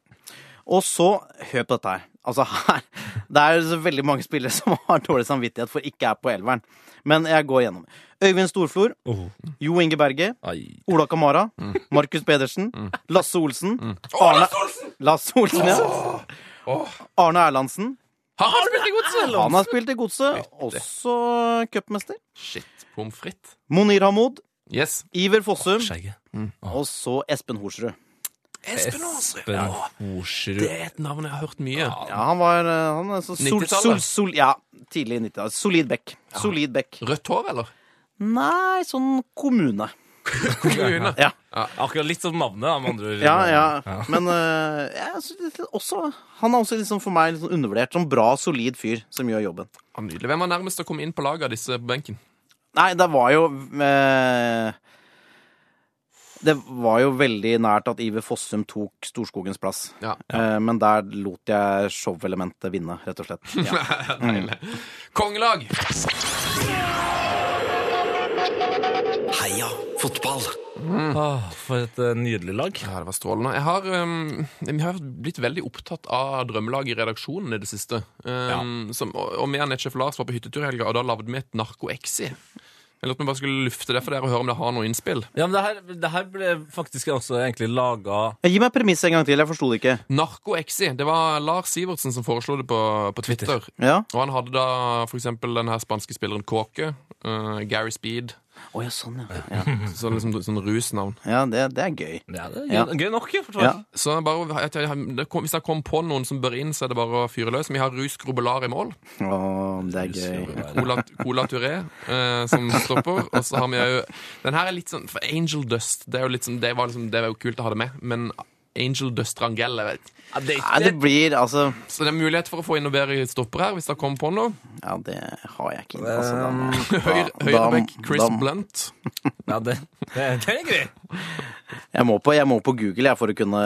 Og så, hør på dette her. Altså her Det er veldig mange spillere som har dårlig samvittighet for ikke er på elveren. Men jeg går gjennom. Øyvind Storflor, Oh. Jo Inge Berge, Ai. Ola Kamara, Markus Pedersen, Lasse Olsen Arne, Lasse Olsen, ja. Arne Erlandsen. Han Har spilt i godset? Han har spilt i Godset, også cupmester. Shit. Pommes frites. Monir Hamoud, Yes. Iver Fossum, Skjegget. og så Espen Horsrud. Espen Ja, Horsrud. det er et navn jeg har hørt mye. Ja, han var eh, han er så sol, 90-tallet? sol, sol, Ja, tidlig 90-tallet. Solid back. Solid back. Rødt hår, eller? Nei, sånn kommune. [laughs] Kommune. Ja, Akkurat litt sånn navnet, med andre ord. ja. ja. Men uh, jeg synes er også, han er også liksom for meg litt sånn undervurdert. Sånn bra, solid fyr som gjør jobben. Ja, Nydelig. Hvem var nærmest å komme inn på laget av disse på benken? Nei, det var jo eh, Det var jo veldig nært at Iver Fossum tok Storskogens plass. Ja. Eh, men der lot jeg showelementet vinne, rett og slett. [laughs] Ja. Mm. Kongelag! Heia fotball. Ah, for et uh, nydelig lag. Ja, det var strålende. Jeg har, um, vi har blitt veldig opptatt av drømmelag i redaksjonen i det siste. Um, som, og og med og nettsjef Lars var på hyttetur i helga, og da lagde vi et narko-exi. Jeg lurte på om bare skulle lufte det for dere og høre om det har noe innspill. Ja, men det her, det her ble faktisk også egentlig laga Gi meg premisset en gang til, jeg forsto det ikke. Narko-exi. Det var Lars Sivertsen som foreslo det på, på Twitter. Ja? Og han hadde da for eksempel den her spanske spilleren Kåke. uh, Gary Speed. Å ja, sånn, ja. Ja, Så liksom sånn rusnavn. ja det, det er gøy. Ja, det er Ja. gøy, gøy nok, ja, for Ja. Så bare, jeg, jeg, det kom, Hvis jeg kom på noen som bør inn, så er det bare å fyre løs. Vi har Rus Grobelar i mål. Å, det er gøy. Cola, Cola Touré eh, som stopper. Og så har vi jo Den her er litt sånn For Angel Dust Det, er jo litt sånn, det, var liksom, det var jo kult å ha det med, men Angel Dust Rangel jeg vet. Ja, det Nei, det blir altså Så det er mulighet for å få inn noe bedre stopper her, hvis det kommer på noe. Ja, det har jeg ikke. Altså, da, [laughs] Høyre, Høyrebekk Chris da- Blunt. [laughs] Ja, det, det, det er gøy. Jeg må på, jeg må på Google jeg, for, å kunne,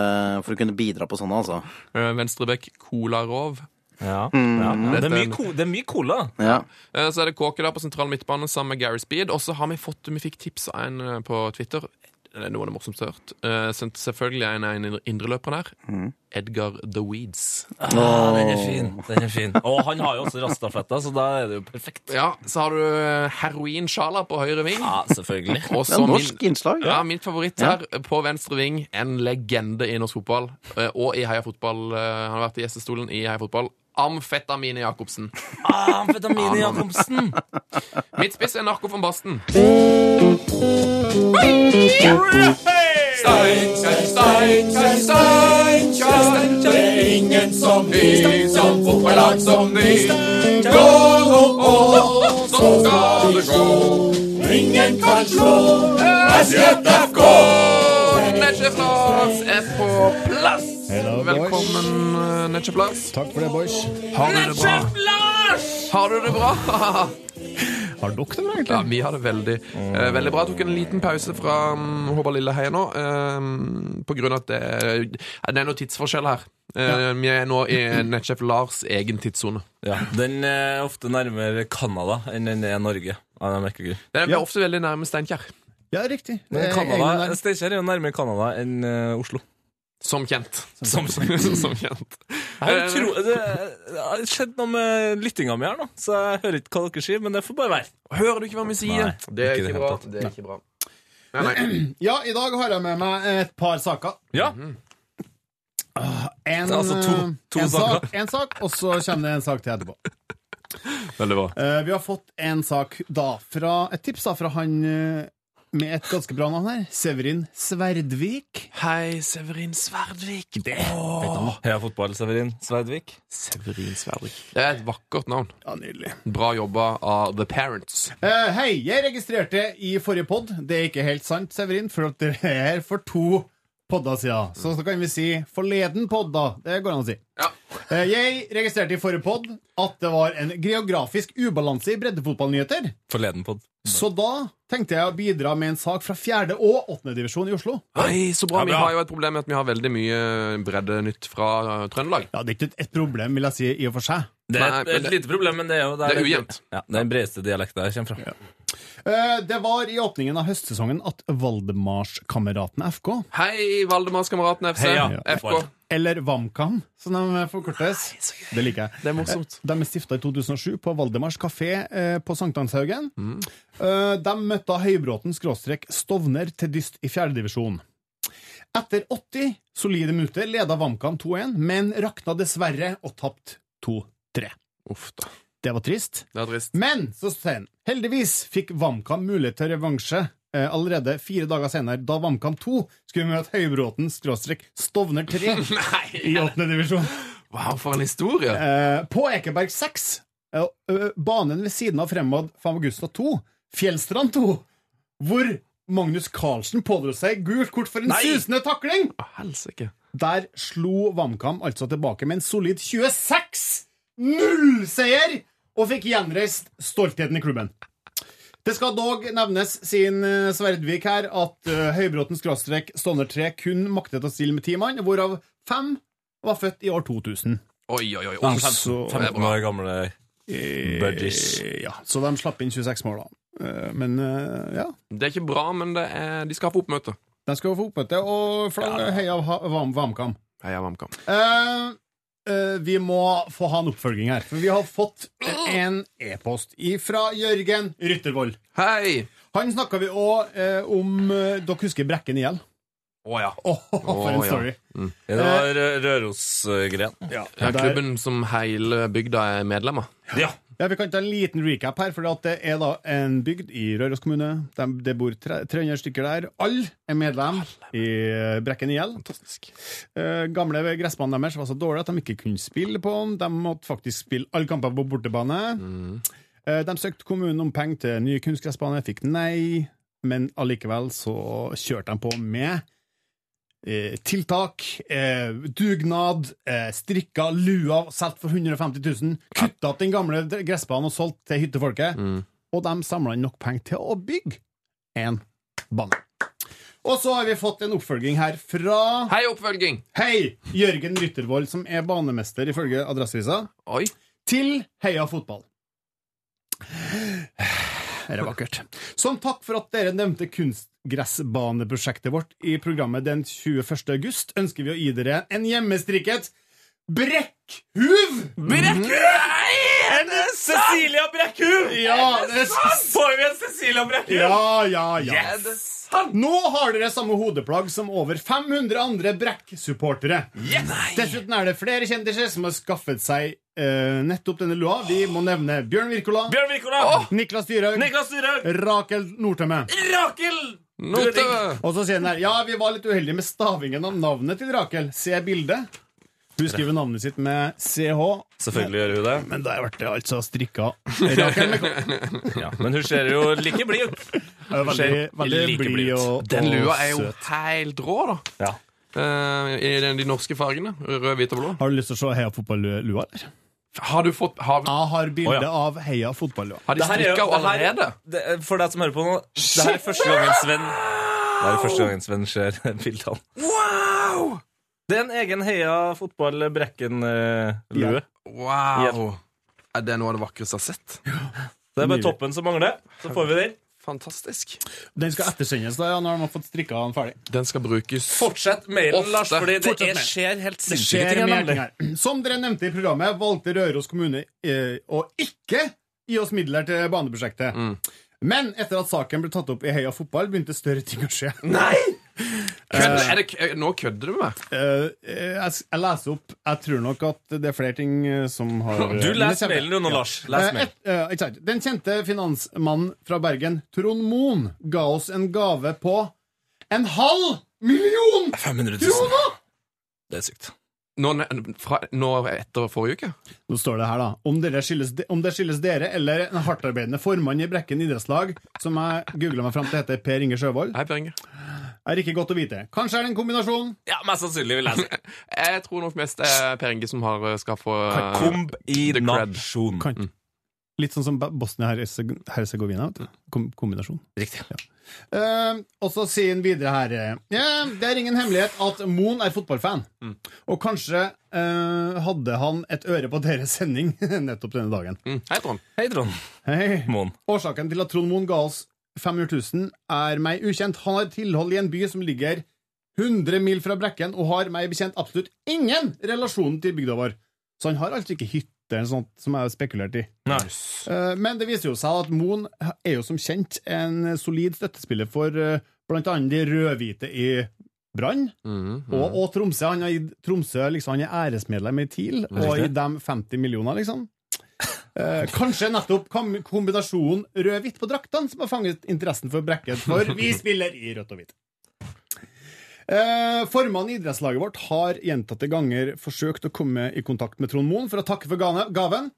for å kunne bidra på sånne, altså. Eh, Venstrebekk Colarov. Ja, ja. Det, er ko- det er mye cola. Ja. Eh, Så er det Kåke der på sentral midtbane sammen med Gary Speed. Og så har vi fått, vi fikk tips av en eh, på Twitter. Det er noe av det morsomste jeg har hørt. Uh, selvfølgelig en av en indreløperen Mm. Edgar The Weeds. Ah, den er fin. Den er fin. Og han har jo også rastafletta, så da er det jo perfekt. Ja, så har du eh, Heroin Sjala på høyre ving. Ja, selvfølgelig. Og Det er norsk min, innslag. ja, Ja. min favoritt her på venstre ving. En legende i norsk fotball. eh, Og i Heia Fotball. eh, Han har vært i gjestestolen i Heia Fotball. Amfetamine Jacobsen. Ah, [laughs] Amfetamine Jacobsen. [laughs] Midtspiss er Narko von Basten. Steinkjer, Steinkjer, Steinkjer. Det er ingen som vi, som fotballag som vi. Gå nå på, så skal det gå. Ingen kan slå Jeg på plass. Hello. Velkommen, eh, Nettsjef Lars. Takk for det, boys. Har du det bra? [laughs] Har du det bra? Har dere det bra, Ja, vi har det veldig eh, Veldig bra. Jeg tok en liten pause fra um, Håvard Lilleheie nå, eh, på grunn av at det, det er noe tidsforskjell her. Eh, Vi er nå i nettsjef Lars egen tidssone. Ja, Den er ofte nærmere Canada enn den er Norge. Ja. Den er Ja. ofte veldig nærme Steinkjer. Ja, riktig. Er. Steinkjer er jo nærmere Canada enn eh, Oslo. Som kjent. Som [laughs] Som kjent. Jeg tro, det, det har skjedd noe med lyttinga mi her nå, så jeg hører ikke hva dere sier, men det får bare være. Hører du ikke hva vi sier? Nei, det er ikke bra. Det er ikke bra. Nei, nei. [clears throat] Ja, i dag har jeg med meg et par saker. Ja, En, Det er altså to- eh, to en, saker. sak, en sak, og så kommer det en sak til etterpå. veldig bra. Eh, vi har fått en sak da fra Et tips da fra han eh, med et ganske bra navn her. Severin Sverdvik. Hei, Severin Sverdvik. Det vet han. Heia fotball, Severin Sverdvik. Severin Sverdvik. Det er et vakkert navn. Ja, Nydelig. Bra jobba av The Parents. Uh, hei, jeg registrerte i forrige pod Det er ikke helt sant, Severin, for at dere er her for to podder siden. Så, så kan vi si forleden podd, da. Det går an å si. Ja. Eh, jeg registrerte i forrige pod at det var en geografisk ubalanse i breddefotballnyheter. Forleden pod. Så da tenkte jeg å bidra med en sak fra fjerde og åttende divisjon i Oslo. Oi, så bra. Ja, Vi har jo et problem med at vi har veldig mye breddenytt fra uh, Trøndelag. Ja, Det er ikke et problem, vil jeg si, i og for seg. Det er Nei, et, men et lite problem, men det er jo der Det er ujevnt. Ja, det er den bredeste dialekten jeg kommer fra. Eh, det var i åpningen av høstsesongen at Valdemarskameraten FK, Hei, Valdemarskameraten FC. Heia. FK. eller VAMKAM, som de forkortes Det liker jeg. Det er morsomt. De er stifta i 2007 på Valdemars kafé eh, på Sankthanshaugen. Mm. de møtte Høybråten skråstrek Stovner til dyst i fjerdedivisjon. Etter 80 solide minutter leda VAMKAM 2-1, men rakna dessverre og tapte 2-3. Uff da. Det var trist. Det var trist. Men så sier han heldigvis fikk VAMKAM mulighet til revansje eh, allerede fire dager senere, da VAMKAM 2 skulle møte Høybråten skråstrek Stovner 3 [laughs] i åttende divisjon. Wow, for en historie. Eh, på Ekeberg 6, eh, banen ved siden av Fremad Famagusta 2, Fjellstrand 2, hvor Magnus Carlsen pådro seg gult kort for en Nei! susende takling. Helsike. Der slo VAMKAM altså tilbake med en solid 26-0-seier og fikk gjenreist stoltheten i klubben. Det skal dog nevnes, siden eh, Sverdvik her, at uh, Høybråten skråstrek Stovner 3 kun maktet å stille med ti mann, hvorav fem var født i år 2000. Oi, oi, oi. Ja, oi. fem- så- 15 år gamle buddies. Eh, Ja, så de slapp inn 26 mål, da. Eh, Men eh, ja, Det er ikke bra, men det er, de skal få oppmøte. de skal få oppmøte, og flagg heia Ha- Vam Vamkam. Heia VamKam. Eh, eh, vi må få ha en oppfølging her, for vi har fått en e-post fra Jørgen Ryttervold. Hei! Han snakka vi òg eh, om eh, Dere husker Brekken IL? Å ja. Oh, for en Å, ja. story. Det var Rørosgren. Ja, ja klubben som hele bygda er medlem av. Ja. Ja, Vi kan ta en liten recap her, for det er da en bygd i Røros kommune. De, det bor 300 stykker der. Alle er medlem i Brekken IL. Fantastisk. Eh, gamle gressbanen deres var så dårlig at de ikke kunne spille på den. De måtte faktisk spille alle kamper på bortebane. Eh, de søkte kommunen om penger til ny kunstgressbane, fikk nei, men allikevel så kjørte de på med tiltak, eh, dugnad, eh, strikka lua, solgt for 150 000, kutta opp den gamle gressbanen og solgt til hyttefolket, og de samla inn nok penger til å bygge en bane. Og så har vi fått en oppfølging her fra Hei, oppfølging! Hei, Jørgen Ryttervold, som er banemester ifølge Adresseavisa, til Heia fotball. Det er vakkert. Som takk for at dere nevnte kunstgressbaneprosjektet vårt i programmet den 21. august, ønsker vi å gi dere en hjemmestrikket brekkhuv! En Cecilia Brekkhuv! Ja, det er Får vi en Cecilia Brekkhuv? Ja, ja, ja. Yes! Nå har dere samme hodeplagg som over 500 andre Brekk-supportere. Dessuten er det flere kjendiser som har skaffet seg eh, nettopp denne lua. Vi må nevne Bjørn Wirkola, Bjørn Wirkola! Niklas Dyrhaug, Niklas Dyrhaug! Rakel Nordtømme. Rakel Nordtømme. Og så sier han her Ja, vi var litt uheldige med stavingen av navnet til Rakel. Se bildet. Hun skriver navnet sitt med CH, Selvfølgelig gjør hun det. men da ble det altså strikka. Ja, men hun ser jo like blid ut. Veldig, veldig like blid ut. Den lua er jo helt rå, da. Ja. Uh, I den, de norske fargene. Rød, hvit og blå. Har du lyst til å se Heia fotball-lua, eller? Har du fått Har, Jeg har bilde oh, ja. av Heia fotball-lua. har de jo- strikka allerede? Det, for deg som hører på nå, det her er første gangen Sven Det er første gangen Sven ser [laughs] bildene. Wow! Det er en egen Heia fotball-Brekken-lue. Wow. Er det noe av det vakreste jeg har sett? Ja. Det er bare toppen som mangler. Så får vi den. Fantastisk. Den skal ettersendes da, ja, når de har fått strikka den ferdig. Den skal brukes Fortsett mailen, Ofte. Lars, fordi det er, skjer helt sinnssyke ting. Som dere nevnte i programmet, valgte Røros kommune eh, å ikke gi oss midler til baneprosjektet. Men etter at saken ble tatt opp i Heia fotball, begynte større ting å skje. Nei! Kødder, er det, nå kødder du med meg? Eh, eh, jeg, jeg leser opp Jeg tror nok at det er flere ting eh, som har [laughs] Du leser mailen du nå, Lars. Les Eh, mail. et, eh. Den kjente finansmannen fra Bergen, Trond Moen, ga oss en gave på en halv million 500 000. kroner! Det er sykt. Nå, fra, nå etter forrige uke? Nå står det her, da. Om, dere skyldes, om det skyldes dere eller en hardtarbeidende formann i Brekken idrettslag, som jeg googla meg fram til heter Per Inge Sjøvold, Hei, Per Inge. Er ikke godt å vite. Kanskje er det en kombinasjon? Ja, mest sannsynlig vil jeg si. [laughs] Jeg tror nok mest det er Per Inge som har skal få eh, Kombinasjon. Mm. Litt sånn som Bosnia-Hercegovina. Kom kombinasjon. Riktig. Eh, og så sier han videre her eh, ja, Det er ingen hemmelighet at Moen er fotballfan. Og kanskje uh, hadde han et øre på deres sending [laughs] nettopp denne dagen. Mm. Hei, Trond. Hei, Trond. Hei. Moen. Årsaken til at Trond Moen ga oss 500 000, er meg ukjent. Han har tilhold i en by som ligger 100 mil fra Brekken, og har meg bekjent absolutt ingen relasjon til bygda vår. Så han har altså ikke hytte eller noe sånt som jeg har spekulert i. Nei. Eh, Men det viser jo seg at Moen er jo som kjent en solid støttespiller for eh, blant annet de rødhvite i Brann Mhm. og, og Tromsø. Han er, Tromsø liksom, han er æresmedlem i TIL, og i dem 50 millioner, liksom. Eh, kanskje nettopp kom kombinasjonen rød-hvitt på draktene som har fanget interessen for Brekken, for vi [laughs] spiller i rødt og hvitt. Eh, Formannen i idrettslaget vårt har gjentatte ganger forsøkt å komme i kontakt med Trond Moen for å takke for gaven.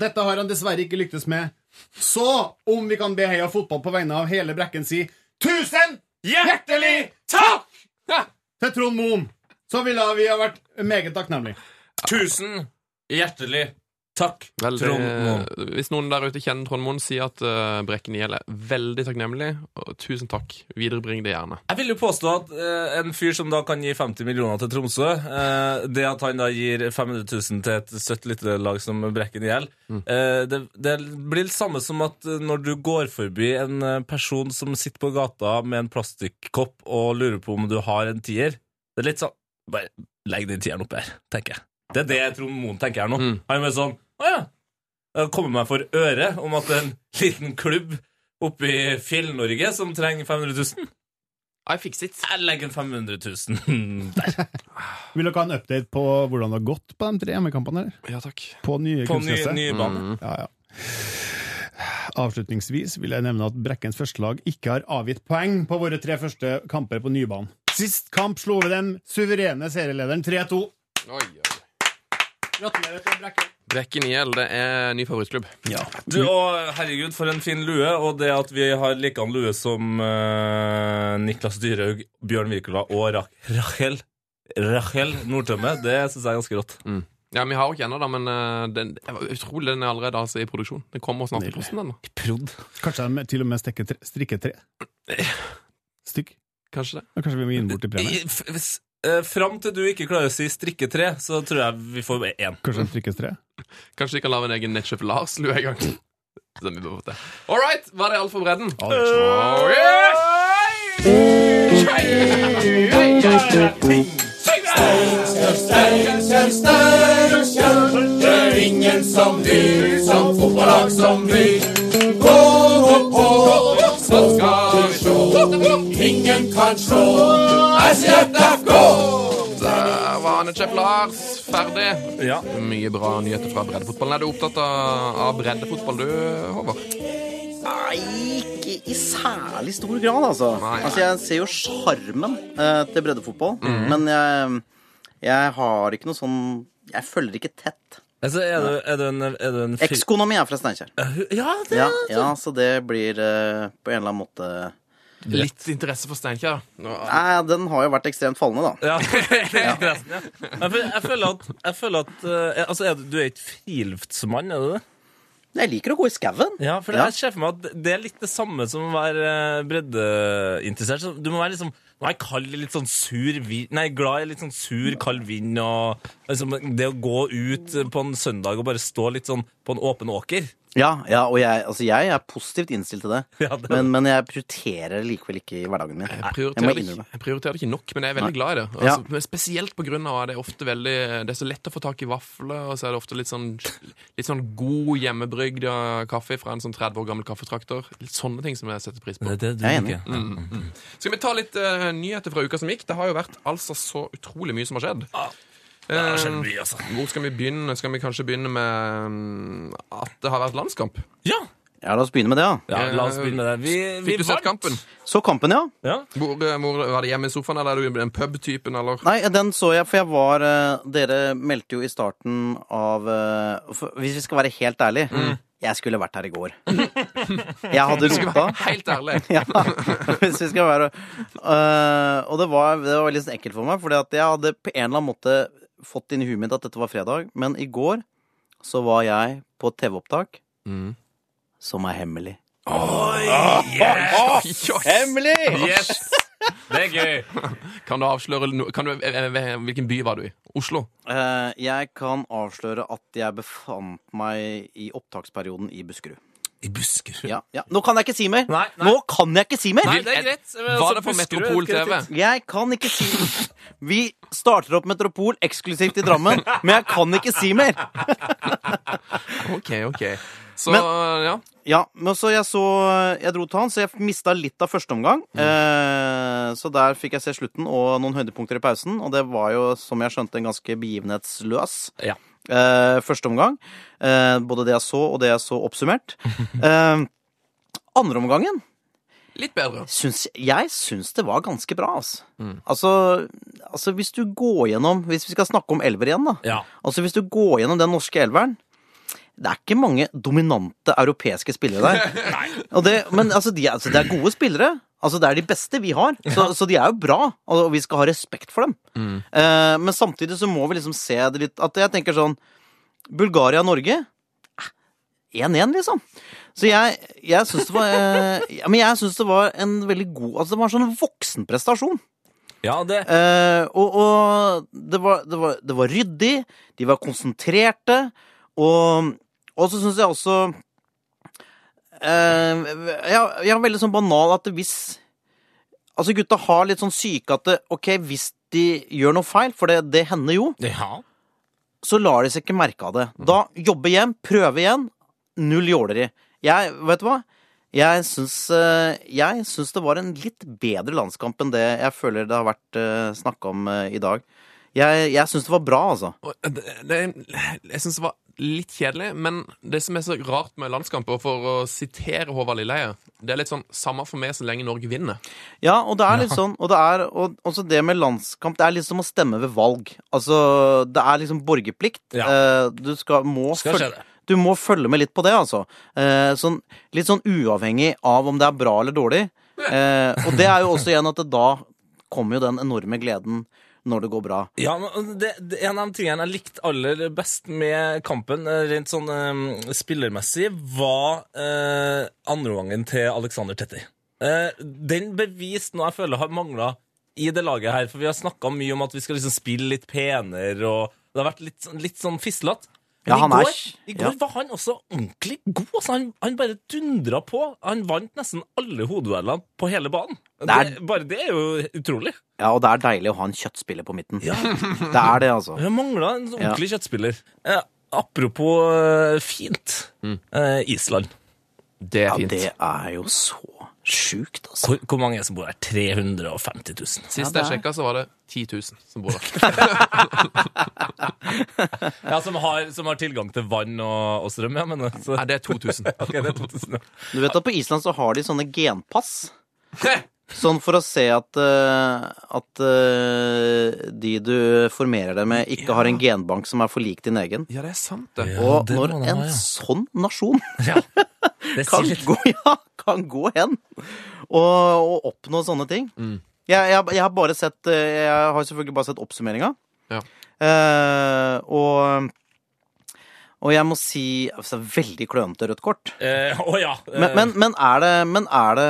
Dette har han dessverre ikke lyktes med. Så om vi kan be Heia Fotball på vegne av hele Brekken si tusen hjertelig takk til Trond Moen, så ville vi ha vært meget takknemlige. Tusen hjertelig takk, Veldig, Trond Moen. Hvis noen der ute kjenner Trond Moen, si at uh, Brekken IL er veldig takknemlig. Og tusen takk. Viderebring det gjerne. Jeg vil jo påstå at uh, en fyr som da kan gi 50 millioner til Tromsø, uh, det at han da gir 500 000 til et søtt lite lag som Brekken IL, eh, det, det blir det samme som at når du går forbi en person som sitter på gata med en plastikkopp og lurer på om du har en tier, det er litt sånn Bare legg den tieren oppi her, tenker jeg. Det er det Trond Moen tenker her nå. Mm. Han er sånn Å ja. Jeg kommer meg for øre om at det er en liten klubb oppe i Fjell-Norge som trenger 500 000. I fix it. Jeg legger 500 000 [laughs] der. Vil dere ha en update på hvordan det har gått på de tre hjemmekampene? Ja, takk. På nye På ny, nye ny bane. Mm. Ja, ja. Avslutningsvis vil jeg nevne at Brekkens førstelag ikke har avgitt poeng på våre tre første kamper på nybanen. Sist kamp slo vi den suverene serielederen 3-2. Oi, oi. Gratulerer til Brekken. Brekken IL, det er ny favorittklubb. Du, og herregud, for en fin lue. Og det at vi har likedan lue som eh, Niklas Dyrhaug, Bjørn Wirkola og Ra Rachel Rachel Nordtømme, det syns jeg er ganske rått. Ja, Vi har jo ikke ennå, da, men eh, den, det var utrolig den er allerede altså, i produksjon. Den kommer snart i Nydelig. posten. den da. Prod. Kanskje de til og med stikker tre, strikker tre stykk? Kanskje det. Da Kanskje vi må gi den bort i premie? I- f- hvis- eh, Fram til du ikke klarer å si strikketre, så tror jeg vi får én. Kanskje de strikkes tre? Kanskje de kan lage en egen Netchef Lars-lue en gang. [laughs] Vi. All right, var det alt for bredden? Oh, yes! Ingen som du, som fotballag som vi. Gå, opp på, så skal vi slå. Ingen kan slå SJFK. Der var Netchef Lars ferdig. Ja. Mye bra nyheter fra breddefotballen. Er du opptatt av, av breddefotball, du, Håvard? Nei, ikke i, særlig stor grad, altså. Nei, nei. Altså, Jeg ser jo sjarmen eh, til breddefotball, men jeg, jeg har ikke noe sånn Jeg følger ikke tett. Altså, er, du, er du en, er du en fri- Ekskona mi er fra Steinkjer. Ja, det Ja, ja, så det blir eh, på en eller annen måte Litt interesse for Steinkjer. Nei, den har jo vært ekstremt fallende, da. Ja, [laughs] ja. [laughs] Jeg, føler, at, jeg føler at eh, Altså, er du, du er ikke friluftsmann, er du det? Jeg liker å gå i skauen. Ja, for jeg ser for meg at det er litt det samme som å være eh, breddeinteressert. Så Du må være liksom er jeg kald litt sånn sur vind Nei, glad i litt sånn sur, kald vind og liksom, Det å gå ut på en søndag og bare stå litt sånn på en åpen åker Ja, ja og jeg, altså, jeg er positivt innstilt til det. [laughs] Ja, det- Men, men jeg prioriterer det likevel ikke i hverdagen min. Jeg Jeg prioriterer, det ikke, jeg prioriterer det ikke nok, men jeg er veldig Nei. glad i det. Altså, ja. Spesielt av at det er ofte veldig Det er så lett å få tak i vafler, og så er det ofte litt sånn, litt sånn god hjemmebrygd kaffe fra en sånn 30 år gammel kaffetraktor. Litt sånne ting som jeg setter pris på. Det det Jeg er enig. liker. Skal vi ta litt uh, nyheter fra uka som gikk? Det har jo vært altså så utrolig mye som har skjedd. Det har skjedd Eh, mye, altså. hvor skal vi begynne? Skal vi kanskje begynne med mm, at det har vært landskamp? Ja! Ja, la oss begynne med det, da. ja, la oss begynne med det. Vi, vi Fikk du sett kampen? Så kampen, ja. Ja. Hvor, eh, hvor, var det hjemme i sofaen, eller er du den pub-typen, eller? Nei, den så jeg, for jeg var eh, Dere meldte jo i starten av eh, for, Hvis vi skal være helt ærlig Jeg skulle vært her i går. [laughs] Jeg hadde rota. Helt ærlig. [laughs] Ja, hvis vi skal være øh, Og det var, det var sånn ekkelt for meg, Fordi at jeg hadde på en eller annen måte fått inn i huet mitt at dette var fredag, men i går så var jeg på TV-opptak Mm. som er hemmelig. Hemmelig! Yes! Det er gøy. [laughs] Kan du avsløre kan du, eh, eh, Hvilken by var du i? Oslo? Eh, jeg kan avsløre at jeg befant meg i opptaksperioden i Buskerud. I Buskerud. Ja, ja. Nå kan jeg ikke si mer! Nei, nei. Nå kan jeg ikke si mer! Nei, det er greit. Altså, Var det på Metropol TV? Jeg kan ikke si Vi starter opp Metropol eksklusivt i Drammen, men jeg kan ikke si mer! OK, OK. Så Men- ja. Ja, men så jeg så Jeg dro til han, så jeg mista litt av første omgang. Eh, så der fikk jeg se slutten og noen høydepunkter i pausen, og det var jo, som jeg skjønte, en ganske begivenhetsløs Ja. Eh, første omgang. Uh, både det jeg så, og det jeg så oppsummert. Uh, [laughs] andre omgangen Litt bedre. syns, jeg syns det var ganske bra, altså. altså. Altså, hvis du går gjennom Hvis vi skal snakke om elver igjen, da. Ja. Altså, hvis du går gjennom den norske elveren Det er ikke mange dominante europeiske spillere der. [laughs] Og det, men altså, de, er- altså, det er gode spillere. Altså, det er de beste vi har. Så, så de er jo bra, og vi skal ha respekt for dem. Eh, men samtidig så må vi liksom se det litt At jeg tenker sånn Bulgaria-Norge 1-1, liksom. Så jeg, jeg syns det var eh, ja, Men jeg syns det var en veldig god Altså, det var en sånn voksenprestasjon. ja, det Eh, og og det, var, det, var, det var ryddig, de var konsentrerte, og, og så syns jeg også eh, er veldig sånn banal at hvis Altså, gutta har litt sånn syke at det, OK, hvis de gjør noe feil, for det, det hender jo, Ja. så lar de seg ikke merke av det. Da jobbe hjem, prøve igjen. Null jåleri. Jeg, vet du hva? Jeg syns, eh, jeg syns det var en litt bedre landskamp enn det jeg føler det har vært uh, snakka om eh, i dag. Jeg, jeg syns det var bra, altså. Og Det, det, jeg syns det var litt kjedelig, men det som er så rart med landskamper, for å sitere Håvard Lilleheie, det er litt sånn samme for meg så lenge Norge vinner. Ja, og det er litt sånn, og det er og, også det med landskamp, det er litt som å stemme ved valg. Altså, det er liksom borgerplikt. Ja. Eh, du skal, må Skal følge, det. du må følge med litt på det, altså. Eh, sånn, litt sånn uavhengig av om det er bra eller dårlig. Eh, og det er jo også igjen at det da kommer jo den enorme gleden når det går bra. Ja, men det, det, En av de tingene jeg likte aller best med kampen, eh, rent sånn eh, spillermessig, var eh, andreomgangen til Alexander Tetti. Eh, den beviste noe jeg føler har mangla i det laget her. For vi har snakka mye om at vi skal liksom spille litt penere, og det har vært litt, litt sånn fislete. Ja, Men han i er- går, i går ja. var han også ordentlig god. Altså, han, han bare dundra på. Han vant nesten alle hodeduellene på hele banen. Det Det er- bare det er jo utrolig. Ja, og det er deilig å ha en kjøttspiller på midten. Ja. [laughs] Det er det, altså. Vi har mangla en ordentlig kjøttspiller. Eh, apropos eh, fint. Eh, Island. Det er Ja, fint. det er jo så sjukt, altså. Hvor, hvor mange er det som bor der? 350 000. Sist jeg sjekka, så var det 10 000 som bor der. [laughs] Ja, som har, som har tilgang til vann og, og strøm, ja. Men, så, Nei, det er 2000. [laughs] okay, det er 2000. ja. Du vet at på Island så har de sånne genpass. Sånn for å se at, eh, at eh, de du formerer deg med, ikke har en genbank som er for lik din egen. Ja, det er sant, det. Ja, Og det når en en ja. sånn nasjon [laughs] Ja, kan gå, ja, kan gå hen og, og oppnå sånne ting Mm. jeg, jeg, jeg har bare sett eh, Jeg har selvfølgelig bare sett oppsummeringa. Ja. Eh, og og jeg må si altså, Veldig klønete rødt kort. Eh, Å ja. eh, Men, men, men, er, det, men er, det,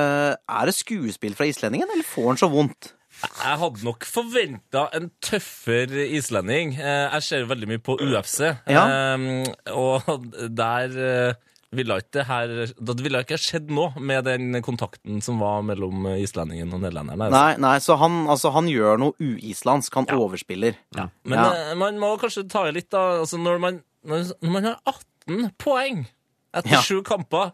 er det skuespill fra islendingen, eller får han så vondt? Jeg hadde nok forventa en tøffere islending. Eh, Jeg ser veldig mye på UFC, Ja. eh, og der eh, ville ikke her Det ville ikke skjedd noe med den kontakten som var mellom islendingen og nederlenderen. altså. Nei, nei så han, altså, han gjør noe uislandsk. Han overspiller. Men Ja. man må kanskje ta i litt, da. Altså, når, man, når, når man har 18 poeng etter Ja. kamper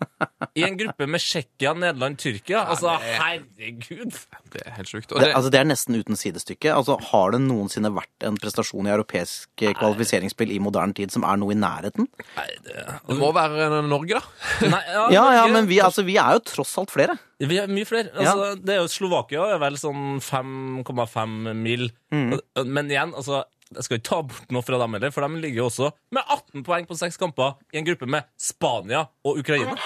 i en gruppe med Tsjekkia, Nederland, Tyrkia Altså, det- herregud! Det er helt sjukt. Og Det, det, altså, det er nesten uten sidestykke. Altså, har det noensinne vært en prestasjon i europeisk Nei. kvalifiseringsspill i moderne tid som er noe i nærheten? Nei, det, det må være Norge, da. nei, ja, [laughs] Ja, ja, men vi, altså, vi er jo tross alt flere. Vi er mye flere. Altså, Det er jo Slovakia er vel sånn 5,5 mil. Mm. Men igjen, altså jeg skal ikke ta bort noe fra dem heller, for de ligger jo også med 18 poeng på seks kamper i en gruppe med Spania og Ukraina.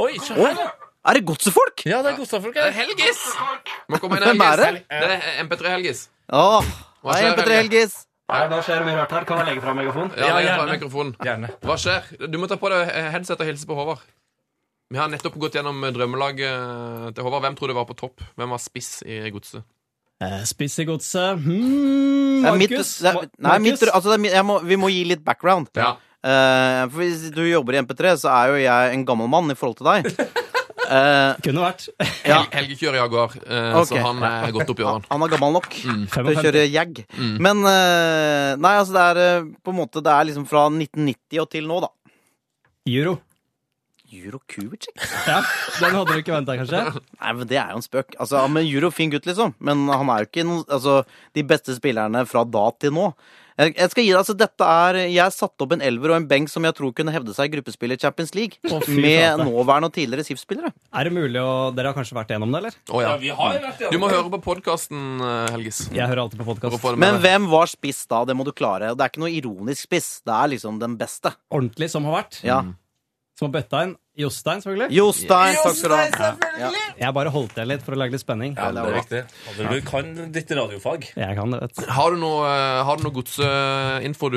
Oi, se her, er det godsefolk? Ja, det er Godstad-folk Det er her. Helgis! Må komme inn Hvem er det? Det er MP3 Helgis. Åh, Hva hei, skjer, MP3 Helge? Helgis. Nei, da skjer det mye rart her. Kan jeg legge fra mikrofonen? Ja, Ja, legg fra mikrofonen. Gjerne. Hva skjer? Du må ta på deg headset og hilse på Håvard. Vi har nettopp gått gjennom drømmelaget til Håvard. Hvem tror du var på topp? Hvem var spiss i godset? Eh, Spiss i godset hmm, Markus? mitt, altså, det er, jeg må, vi må gi litt background. Ja. Uh, for hvis du jobber i MP3, så er jo jeg en gammel mann i forhold til deg. Uh, [laughs] Kunne vært. ja, Helge kjører Jaguar, uh, okay. så han er godt oppi årene. han er gammel nok til å kjøre Jag. Men uh, Nei, altså, det er på en måte Det er liksom fra 1990 og til nå, da. Euro. Juro Kubicek? Ja, Den hadde du ikke venta, kanskje? Nei, men Det er jo en spøk. Altså, men Juro, fin gutt, liksom. Men han er jo ikke noen, altså, de beste spillerne fra da til nå. Jeg, jeg skal gi deg, altså, dette er Jeg satte opp en elver og en benk som jeg tror kunne hevde seg i gruppespill i Champions League. Oh, fy med nåværende og tidligere SIF-spillere. Er det mulig å Dere har kanskje vært gjennom det, eller? Oh, ja. vi har vært gjennom det. Du må høre på podkasten, Helgis. Jeg hører alltid på podkast. Men hvem var spiss da? Det må du klare. Det er ikke noe ironisk spiss. Det er liksom den beste. Ordentlig som har vært. Ja. Som har bøtta inn. Jostein, selvfølgelig. Jostein, takk skal du ha. Jeg bare holdt igjen litt for å lage litt spenning. Ja, det er riktig. Du kan ditt radiofag. Jeg kan det, vet du. Har du noe, eh, har du noe godsinfo du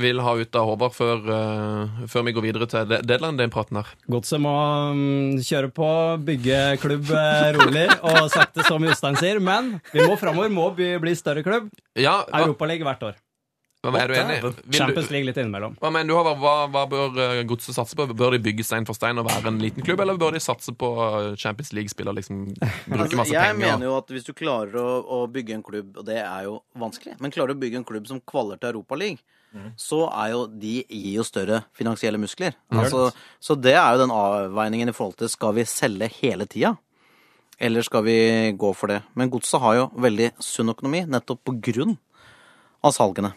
vil ha ut av Håvard før, eh, før vi går videre til de- deadline day-praten her? Godset må mm, kjøre på, bygge klubb eh, rolig og sakte, som Jostein sier. Men vi må framover må bli, større klubb. Ja, hva, Europaliga hvert år. Hva er du enig? Vil Champions League litt innimellom. hva mener du, Håvard? Hva, hva bør eh, godset satse på? Bør de bygge stein for stein og være en liten klubb, eller bør de satse på eh, Champions League-spiller, liksom bruke Altså, masse [laughs] jeg penger? mener jo at hvis du klarer å, å bygge en klubb, og det er jo vanskelig, men klarer du å bygge en klubb som kvaler til Europaligaen, så er jo de gir jo større finansielle muskler. Altså, så det er jo den avveiningen i forhold til skal vi selge hele tida, eller skal vi gå for det? Men Godset har jo veldig sunn økonomi, nettopp på grunn av salgene.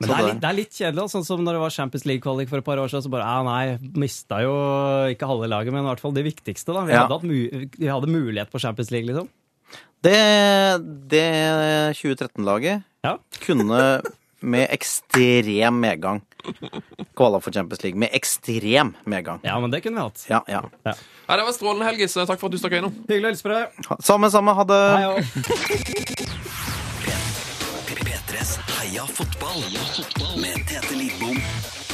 Men det er, litt, det er litt kjedelig, sånn som når det var Champions League-kvalik for et par år siden. Så bare, ja, nei, mista jo ikke halve laget, men i hvert fall det viktigste. da. Vi, Ja. hadde, hatt mu vi hadde mulighet på Champions League, liksom. Det, det 2013-laget Ja. kunne med ekstrem medgang kvala for Champions League. Med ekstrem medgang. ja, men det kunne vi hatt. Ja, ja. Nei, det var strålende, Helgis. Takk for at du stakk innom. Hyggelig å hilse på deg. Samme, samme. Ha det. Hei, og. P3s Heia fotball med Tete Lidbom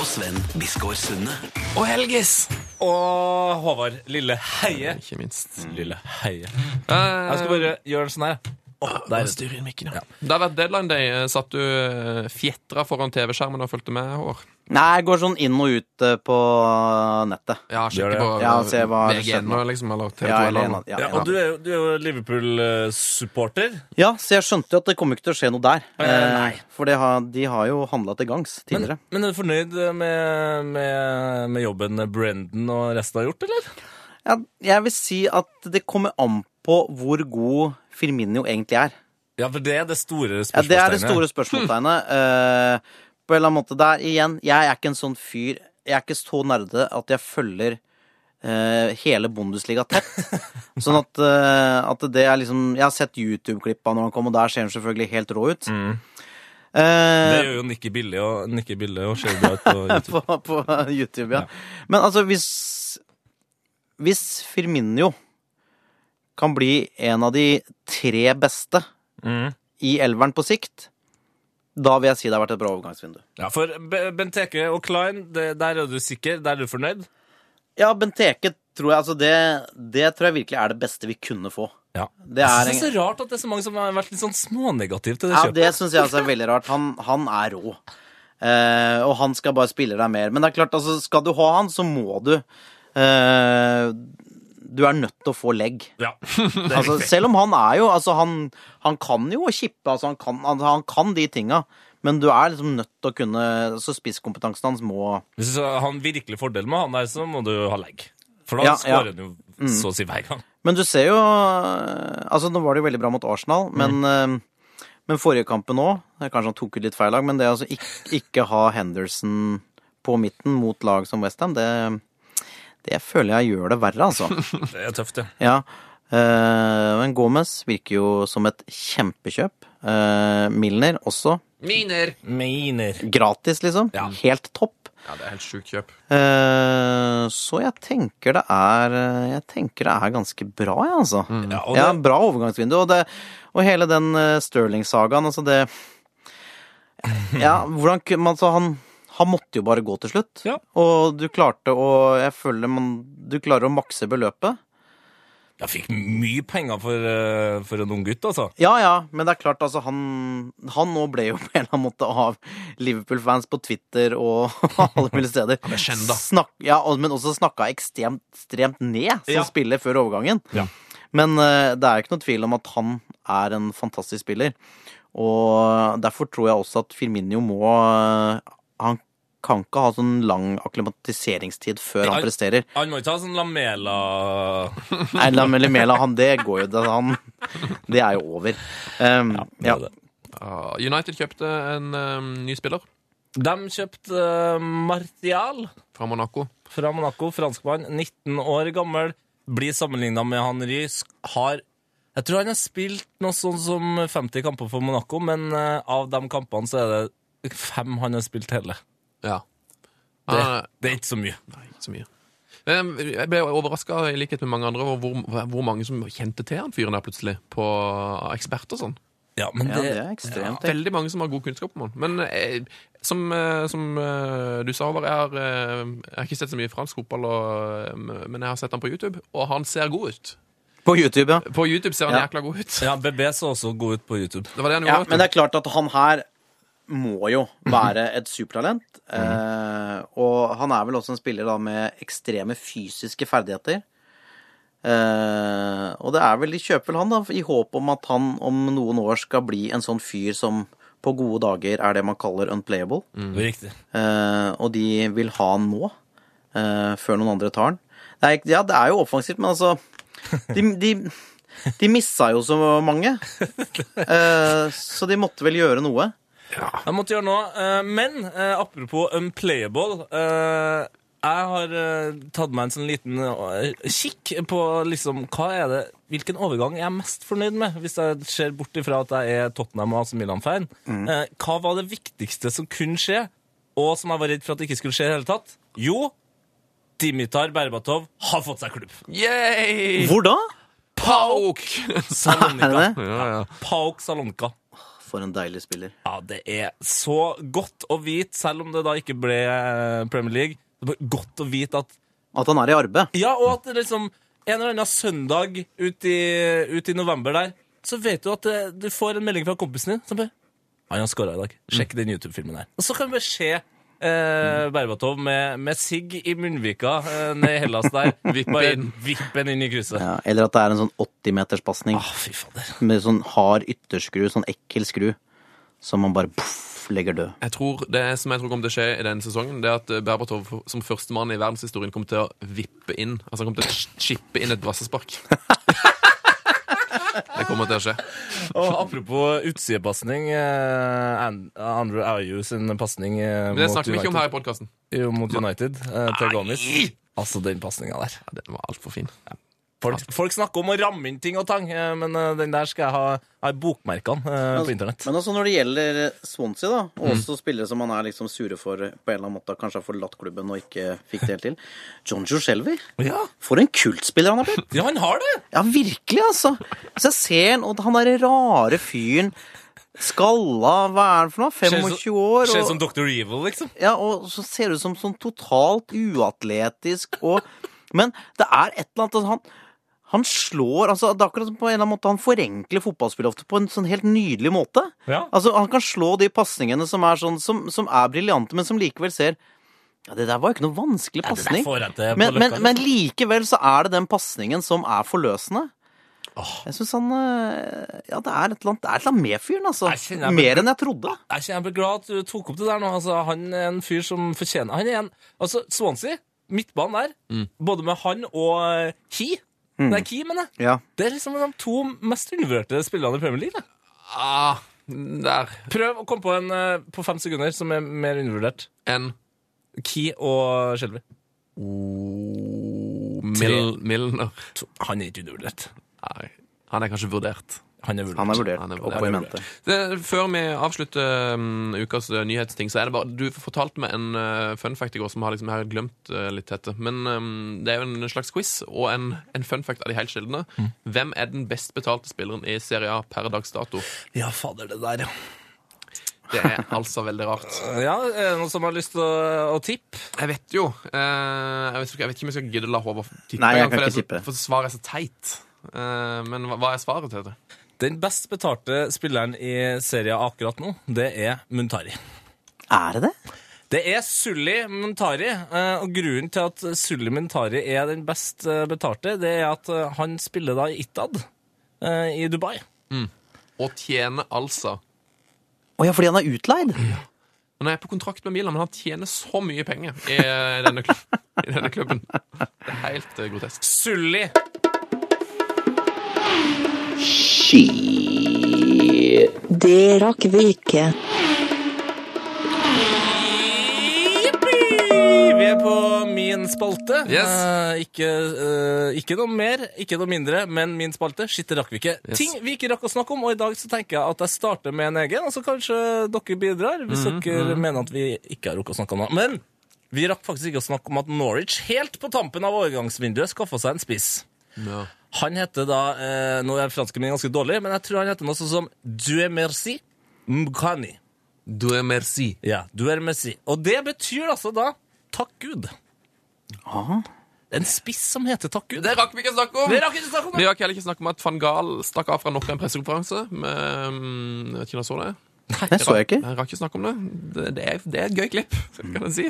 og Sven Biskår Sunde. Og Helgis! Og Håvard Lille Heie. Ikke minst. Lille Heie. Eh, Jeg skal bare gjøre det sånn her. Oh, der. styrer mikken, ja. Det har vært deadline day. Satt du eh, fjetra foran TV-skjermen og fulgte med, Håvard? Nei, jeg går sånn inn og ut eh, på nettet. Ja, det. på Ja, se hva VG1 skjedde nå. nå, liksom, eller TV2 Ja, eller noe. ja, og du er du er jo Liverpool-supporter. ja, så jeg skjønte jo at det kommer ikke til å skje noe der. Eh, nei. Eh, for de har, de har jo handla til gangs tidligere. men er du fornøyd med, med, med jobben Brendan og resten har gjort, eller? Ja, jeg vil si at det kommer an på hvor god Firminio egentlig er. Ja, for det er det store Ja, det er det store spørsmålstegnet. [laughs] Eh, på en eller annen måte Der igjen, jeg er ikke en sånn fyr Jeg er ikke så nerde at jeg følger eh, hele Bundesliga tett. [laughs] sånn at, eh, at det er liksom Jeg har sett YouTube-klipp av når han kom, og der ser han selvfølgelig helt rå ut. Mm. Eh, Det gjør jo Nikki Bille og Nikki Bille og ser bra ut på [laughs] YouTube. på, på YouTube, ja. Men altså, hvis Hvis Firminio kan bli en av de tre beste Mm. i elveren på sikt, da vil jeg si det har vært et bra overgangsvindu. Ja, for Benteke og Klein, det, der er du sikker? Der er du fornøyd? Ja, Benteke tror jeg altså det, det tror jeg virkelig er det beste vi kunne få. Ja. Det er jeg synes det er så rart at det er så mange som har vært litt sånn smånegative til det Ja, kjøpet. det syns jeg altså er veldig rart. Han, han er rå. Eh, og han skal bare spille deg mer. Men det er klart, altså, skal du ha han, så må du eh, Du er nødt til å få legg. Ja. [laughs] Altså, selv om han er jo Altså, han, han kan jo kippe, altså, han kan, han, han kan de tinga. Men du er liksom nødt til å kunne altså spisskompetansen hans må Hvis du har virkelig fordel med han der, så må du ha legg. For da Ja, ja. skårer han jo så å si hver gang. Men du ser jo Altså, nå var det jo veldig bra mot Arsenal, men, mm. men forrige kampen òg Kanskje han tok ut litt feil lag, men det å altså ikke, ikke ha Henderson på midten mot lag som Westham, det, det føler jeg gjør det verre, altså. [laughs] Det er tøft, det. Ja. Eh, men Gomez virker jo som et kjempekjøp. Eh, Milner også. Miner! Miner. Gratis, liksom. Ja. Helt topp. Ja, det er helt sjukt kjøp. Eh, så jeg tenker det er Jeg tenker det er ganske bra, jeg, altså. Ja, og Ja, bra overgangsvindu. Og, det, og hele den uh, Stirling-sagaen, altså det [laughs] Ja, hvordan kunne man så han, han måtte jo bare gå til slutt. Ja. Og du klarte å Jeg føler man Du klarer å makse beløpet. jeg fikk mye penger for, eh, for en ung gutt, altså. Ja ja, men det er klart, altså han Han nå ble jo på en eller annen måte av Liverpool-fans på Twitter og [laughs] alle mulige steder. Han er kjent, da. Snakk, ja, men også snakka ekstremt, ekstremt ned som Ja. spiller før overgangen. Ja. Men uh, det er jo ikke noe tvil om at han er en fantastisk spiller. Og derfor tror jeg også at Firminio må uh, Han kan ikke ha sånn lang akklimatiseringstid før han presterer. Han må ikke ha sånn Lamela Nei, Lamela han, det går jo det, han, det er jo over. Um, ja. er United kjøpte en um, ny spiller De kjøpte uh, Martial fra Monaco. fra Monaco, franskmann, 19 år gammel. Blir sammenligna med Henry. Har Jeg tror han har spilt noe sånn som 50 kamper for Monaco, men uh, av de kampene så er det fem han har spilt hele. Ja. Det, Ah, det er ikke så mye. Nei, ikke så mye. Men Jeg ble overraska, i likhet med mange andre, over hvor, hvor mange som kjente til han fyren der plutselig, på eksperter og sånn. Ja, men ja, det, er ekstremt. det. Veldig mange som har god kunnskap om han. Men eh, som, eh, som eh, du sa, Håvard, jeg, har, eh, jeg har ikke sett så mye fransk fotball, og, eh, men jeg har sett han på YouTube, og han ser god ut. På YouTube, ja. På YouTube ser han Ja. jækla god ut. ja, BB så også god ut på YouTube. Det var det han Ja, gjorde. men det er klart at han her må jo være et supertalent. Mm. Eh, og han er vel også en spiller da med ekstreme fysiske ferdigheter. Eh, og det er vel, de kjøper vel han da, i håp om at han om noen år skal bli en sånn fyr som på gode dager er det man kaller unplayable. Mm. Riktig. Eh, og de vil ha han nå, eh, før noen andre tar han. Det er, ja, det er jo offensivt, men altså De, de, de missa jo så mange. [laughs] Eh, så de måtte vel gjøre noe. Jeg måtte gjøre noe. eh, Men eh, apropos unplayable eh, Jeg har tatt meg en sånn liten kikk på liksom, hva er det, hvilken overgang jeg er mest fornøyd med, hvis jeg ser bort ifra at jeg er Tottenham og AC Milan-fan. Mm. hva var det viktigste som kunne skje, og som jeg var redd for at det ikke skulle skje i hele tatt? Jo, Dimitar Berbatov har fått seg klubb. Yay! Hvor da? Pauk! Salonika. [laughs] Ja, ja. Pauk Salonka. For en deilig spiller. Ja, det er så godt å vite, selv om det da ikke ble eh, Premier League, det er godt å vite at At han er i arbeid. Ja, og at liksom en eller annen søndag ut i, ut i november der, så vet du at eh, du får en melding fra kompisen din som bare Han har skåra i dag. Sjekk den YouTube-filmen der. Og så kan vi bare se eh, Berbatov med, med sigg i munnvika eh, ned i Hellas der. Vippe inn. inn i krysset. Ja, eller at det er en sånn 80-meterspasning Ah, fy fader. med sånn hard ytterskru, sånn ekkel skru, som man bare poff, legger død. Jeg tror Det som jeg tror kommer til å skje i denne sesongen, det er at Berbatov som førstemann i verdenshistorien kommer til å vippe inn Altså han kommer til å chippe inn et brassespark. [laughs] Det kommer til å skje. Og apropos utsidepasning. eh, An- Andrew Ayew sin pasning eh, Men det mot snakker vi ikke om her i podkasten. Jo, mot United eh, til Gomez. Altså, den pasninga der. Den var altfor fin. Folk, folk snakker om å ramme inn ting og tang, eh, men eh, den der skal jeg ha, ha i bokmerkene eh, på internett. Men altså når det gjelder Swansea, da, og Mm. også spillere som man er liksom sure for på en eller annen måte, kanskje har forlatt klubben og ikke fikk det helt til John Joshelvi. Ja, For en kultspiller han har blitt! ja, han har det! Ja, virkelig, altså. Så jeg ser han, og han derre rare fyren Skalla, hva er han for noe? 25 som- år? Ser ut som Dr. Evil, liksom. ja, og så ser det ut som sånn totalt uatletisk og Men det er et eller annet at han han slår altså Det er akkurat som på en eller annen måte han forenkler fotballspillet ofte på en sånn helt nydelig måte. Ja. Altså Han kan slå de pasningene som er sånn Som, som er briljante, men som likevel ser Ja, det der var jo ikke noe vanskelig pasning. på Men, men, men likevel så er det den pasningen som er forløsende. Jeg syns han øh, Ja, det er et eller annet, det er et eller annet med fyren, altså. Jeg kjenner Mer enn jeg trodde. Jeg er kjempeglad at du tok opp det der nå. Altså, han er en fyr som fortjener Han er en Altså, Swansea, midtbanen der, Mm. både med han og eh, Det er Key, mener jeg. Ja. Det er liksom de to mest undervurderte spillerne i Premier League. Da. Ah, der. Prøv å komme på en eh, på fem sekunder som er mer undervurdert. En Key og Shelby. oh, Mil Milner. Han er ikke undervurdert. Nei, han er kanskje vurdert. Han er vurdert. Han er vurdert Han er vurdert. Han er vurdert. Det, før vi avslutter um, ukas uh, nyhetsting, så er det bare Du fortalte meg en uh, fun fact i går som har liksom, jeg har glemt uh, litt dette. Men um, det er jo en slags quiz, og en, en fun fact av de helt sjeldne. Hvem er den best betalte spilleren i Serie A per dags dato? Ja, fader, det der, ja. Det er altså veldig rart. [laughs] Ja, Er det noen som har lyst til å, å tippe? Jeg vet jo uh, jeg, vet, jeg vet ikke om jeg skal gidde å la Håvard tippe. Nei, jeg kan gang, for det er ikke så- tippe. For svaret er så teit. Uh, men hva, hva er svaret til det? Den best betalte spilleren i serien akkurat nå, det er Muntari. Er det det? Det er Sulli Muntari, eh, og grunnen til at Sulli Muntari er den best eh, betalte, det er at eh, han spiller da i Itad i Dubai. Og tjener altså Å ja, fordi han er utleid? Han er på kontrakt med Milan, men han tjener så mye penger i denne, kl i denne klubben. Det er helt grotesk. Sully! Det rakk vi ikke. Vi er på min spalte. Yes. Eh, ikke, eh, ikke noe mer, ikke noe mindre, men min spalte. Shit, det rakk vi ikke. Yes. Ting vi ikke rakk å snakke om, og i dag så tenker jeg at jeg starter med en egen, og så kanskje dere bidrar, hvis Mhm, dere mener at vi ikke har rukket å snakke om noe. Men vi rakk faktisk ikke å snakke om at Norwich helt på tampen av overgangsvinduet skaffa seg en spiss. Ja. Han heter da eh, Nå er fransken min ganske dårlig, men jeg tror han heter noe sånn som Due Merci mkani. Du er merci. Ja, Due Merci. Og det betyr altså da Takk Gud. En spiss som heter Takk Gud. Det rakk vi ikke snakke om! Det rakk ikke snakke om Vi rakk heller ikke snakke om at van Gaal stakk av fra nok en pressekonferanse. med, mm, Jeg vet ikke om jeg så det? Nei, Det så jeg ikke. Jeg rakk ikke snakke om det. Det, det, er, det er et gøy klipp, kan jeg si.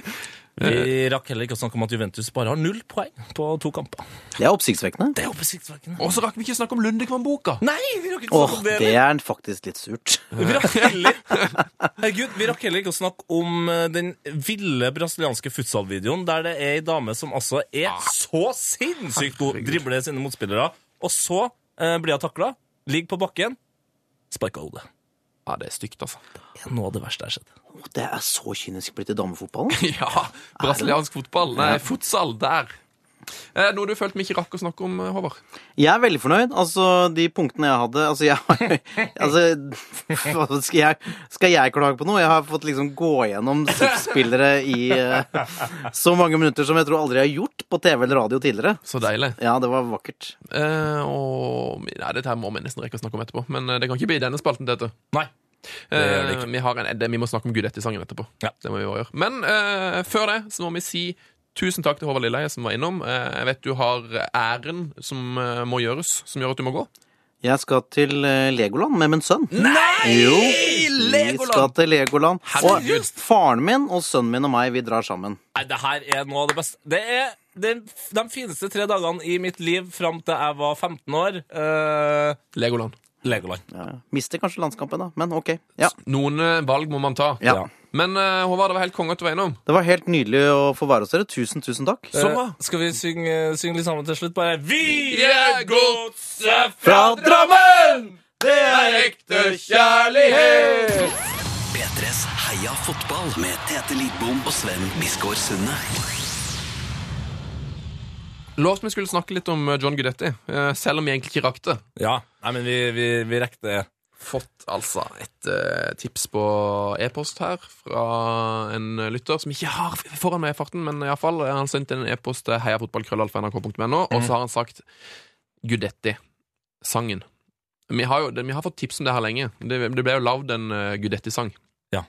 Vi rakk heller ikke å snakke om at Juventus bare har null poeng på to kamper. Det er oppsiktsvekkende. Det er oppsiktsvekkende. Og så rakk vi ikke snakke om Lundekvam-boka. Nei, vi rakk ikke Åh, snakke om det. det er faktisk litt surt. Vi rakk heller [laughs] Herregud, vi rakk heller ikke å snakke om eh, den ville brasilianske futsalvideoen der det er ei dame som altså er så sinnssykt god, dribler sine motspillere, og så eh, blir hun takla, ligger på bakken, sparker hodet. Ja, det er stygt, altså. Det er noe av det verste jeg har sett. Det er så kynisk blitt i damefotballen. [laughs] Ja, brasiliansk fotball. Nei, futsal. Der. Eh, noe du følte vi ikke rakk å snakke om, eh, Håvard? Jeg er veldig fornøyd. Altså, de punktene jeg hadde Altså, jeg [laughs] altså, skal, jeg, skal jeg klage på noe? Jeg har fått liksom gå gjennom spillere i uh, så mange minutter som jeg tror aldri jeg har gjort på TV eller radio tidligere. Så deilig. Ja, det var vakkert. Eh, og Nei, dette her må vi nesten rekke å snakke om etterpå. Men eh, det kan ikke bli denne spalten, dette. Nei. Det det Eh, vi, har en, det, vi må snakke om Gudetti-sangen etterpå. Ja. Det må vi gjøre. Men eh, før det så må vi si tusen takk til Håvard Lilleheie som var innom. Eh, jeg vet du har æren som eh, må gjøres, som gjør at du må gå. Jeg skal til eh, Legoland med min sønn. Nei! Jo, vi skal til Legoland. Herregud. Og faren min og sønnen min og meg, vi drar sammen. Nei, det her er noe av det beste. Det er den, de fineste tre dagene i mitt liv fram til jeg var 15 år. Uh, Legoland. Legoland. Ja, ja. Mister kanskje landskampen, da, men ok. Ja. Noen eh, valg må man ta. ja. Men uh, Håvard, det var helt konge at du var innom. Det var helt nydelig å få være hos dere. Tusen, tusen takk. Så bra. Eh, skal vi synge, synge litt sammen til slutt? Bare Vi er godset Fra Drammen! Det er ekte kjærlighet! P3s Heia fotball med Tete Lidbom og Sven Biskår Sunde. Lovte vi skulle snakke litt om eh, John Guidetti, eh, selv om vi egentlig ikke rakk det. Ja. Nei, men vi, vi, vi rekte det. Fått altså et uh, tips på e-post her fra en lytter som ikke har foran meg i farten, men iallfall. Han har sendt en e-post til heiafotballkrøllalfa.nrk.no, og så har han sagt Gudetti-sangen. Vi har jo vi har fått tips om det her lenge. Det, det ble jo lagd en uh, Gudetti-sang. Ja.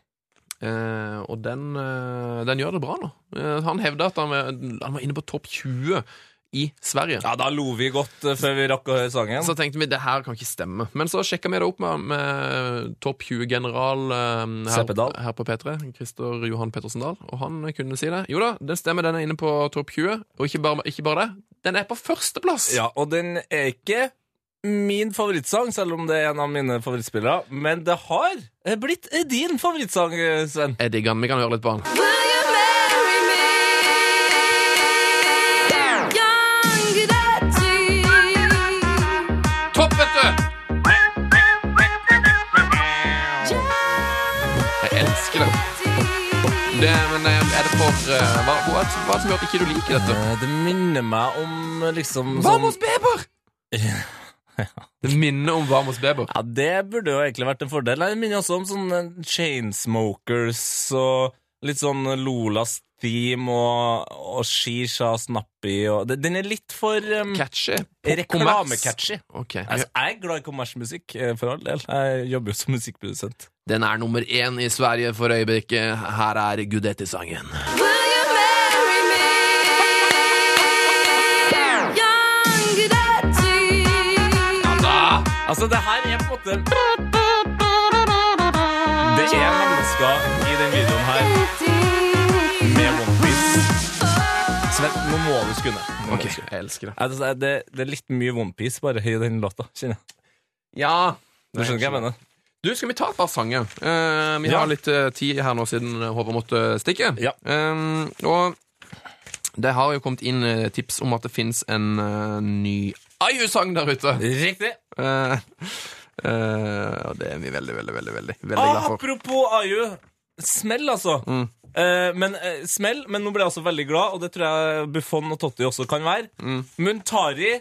Eh, og den, uh, den gjør det bra nå. Uh, han hevda at han han var inne på topp 20 i Sverige. Ja, da lo vi godt eh, før vi rakk å høre sangen. Så tenkte vi det her kan ikke stemme. Men så sjekka vi det opp med, med topp 20-general her, her på P3, Christer Johan Pettersen Dahl, og han kunne si det. Jo da, den stemmer, den er inne på topp 20. Og ikke bare, ikke bare det, den er på førsteplass! Ja, og den er ikke min favorittsang, selv om det er en av mine favorittspillere. Men det har eh, blitt eh, din favorittsang, eh, Sven. Jeg digger den. Vi kan høre litt på den. Det men eh, er det for eh, Hva, hva, hva det som gjør at ikke du liker dette? Eh, Det minner meg om liksom Vamos Beber! [laughs] Det minner om Vamos Beber. Ja, Det burde jo egentlig vært en fordel. Det minner også om sånne Chainsmokers og litt sånn Lolas Theme og, og Shisha Snappy og det- Den er litt for um, Catchy. reklamecatchy. Ok. Altså, jeg er glad i kommersmusikk, eh, for all del. Jeg jobber jo som musikkprodusent. Den er nummer én i Sverige for øyeblikket. Her er Gudetti-sangen. Altså, det her er på en måte Sven, nå må du skru ned. Nå må Ok, du jeg elsker det. Altså, det, det er litt mye OnePiece bare i den låta, kjenner jeg. Ja. Du skjønner hva jeg mener? Du, skal vi ta et par sanger? Eh, vi Ja. har litt eh, tid her nå siden Håvard måtte stikke. Ja. Eh, og det har jo kommet inn eh, tips om at det fins en eh, ny Aju-sang der ute. Riktig. Eh, eh, og det er vi veldig, veldig, veldig, veldig, veldig glad for. apropos Aju Smell, altså. Mm. Eh, men uh, smell, men nå ble jeg også veldig glad, og det tror jeg Buffon og Totti også kan være. Mm. Muntari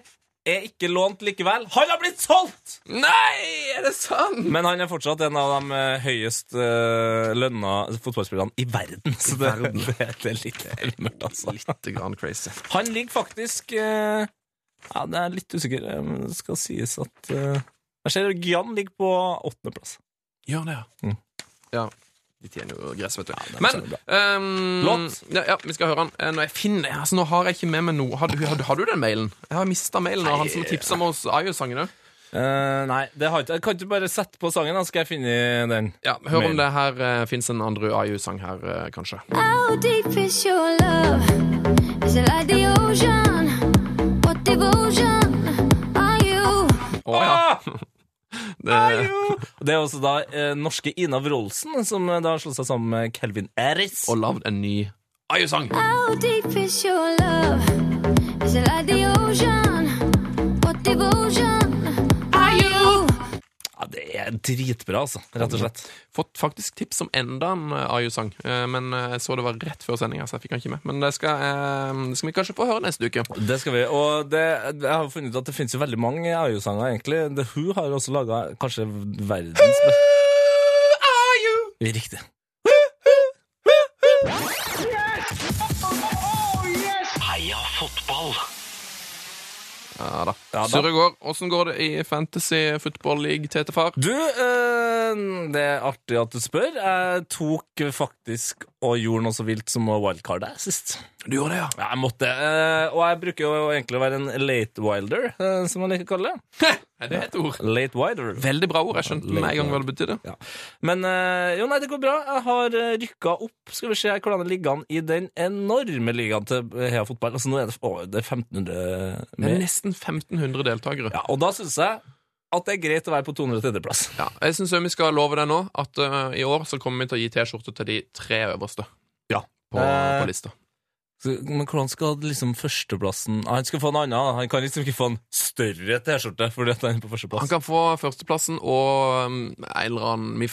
er ikke lånt likevel. Han har blitt solgt! Nei, er det sant? Men han er fortsatt en av de eh, høyest uh, lønna fotballspillerne i verden. Så det, det, [laughs] det er litt mørkt, altså. Litt grann crazy. Han ligger faktisk uh, Ja, det er litt usikker. men Det skal sies at uh, Jeg ser Gian ligger på åttendeplass. Gjør det, ja. Mm. Ja. De tjener jo gress, vet du. Ja, Men ehm, Låt. Ja, ja, vi skal høre den. Eh, Når jeg finner altså, Nå har jeg ikke med meg noe. Har du, har, har du den mailen? Jeg har mista mailen av han som tipsa meg oss Ayo-sangene. Uh, nei, det har ikke jeg. Kan ikke bare sette på sangen, da skal jeg finne den. Ja, Hør om det her uh, fins en andre Ayu-sang her, uh, kanskje. How deep is your love? Is it like the ocean? What devotion are you? Oh, ja. [laughs] Det, [laughs] Det er også da eh, norske Ina Wroldsen, som eh, da slo seg sammen med Kelvin Eris. og lagd en ny Ayu-sang. How deep is your love? Is it like the ocean? What devotion? Ja, det er dritbra, altså. Rett og slett. Fått faktisk tips om enda en eh, Ayu-sang, eh, men eh, jeg så det var rett før sendinga, så jeg fikk den ikke med. Men det skal, eh, det skal vi kanskje få høre neste uke. Det skal vi. Og det, jeg har funnet ut at det finnes jo veldig mange Ayu-sanger, egentlig. The Who har også laga kanskje verdens Who are you? Riktig. Heia fotball! Ja da. Ja da. Surre går. Åssen går det i Fantasy Football League, Tete-far? Du, eh, det er artig at du spør. Jeg tok faktisk og gjorde noe så vilt som å wildcarde sist. Du gjorde det, ja? Ja, jeg måtte. eh, og jeg bruker jo egentlig å være en late wilder, eh, som man liker å kalle det. [laughs] Er det et ord? Late wider. Veldig bra ord. Jeg skjønte med en gang hva det betydde. Ja. Men eh, jo, nei, det går bra. Jeg har rykka opp. Skal vi se hvordan det ligger an i den enorme ligaen til Hea Fotball. Altså, nå er det, å, det er 1500 Det er nesten 1500 deltakere. Ja, og da syns jeg at det er greit å være på 203.-plass. Ja, jeg syns vi skal love deg nå, at uh, i år så kommer vi til å gi T-skjorte til de tre øverste Ja. på, Eh, på lista. Så, men hvordan skal liksom førsteplassen ah, Han skal få en annen. Han kan liksom ikke få en større T-skjorte fordi at han er på førsteplass. Han kan få førsteplassen og um, en eller annen vi,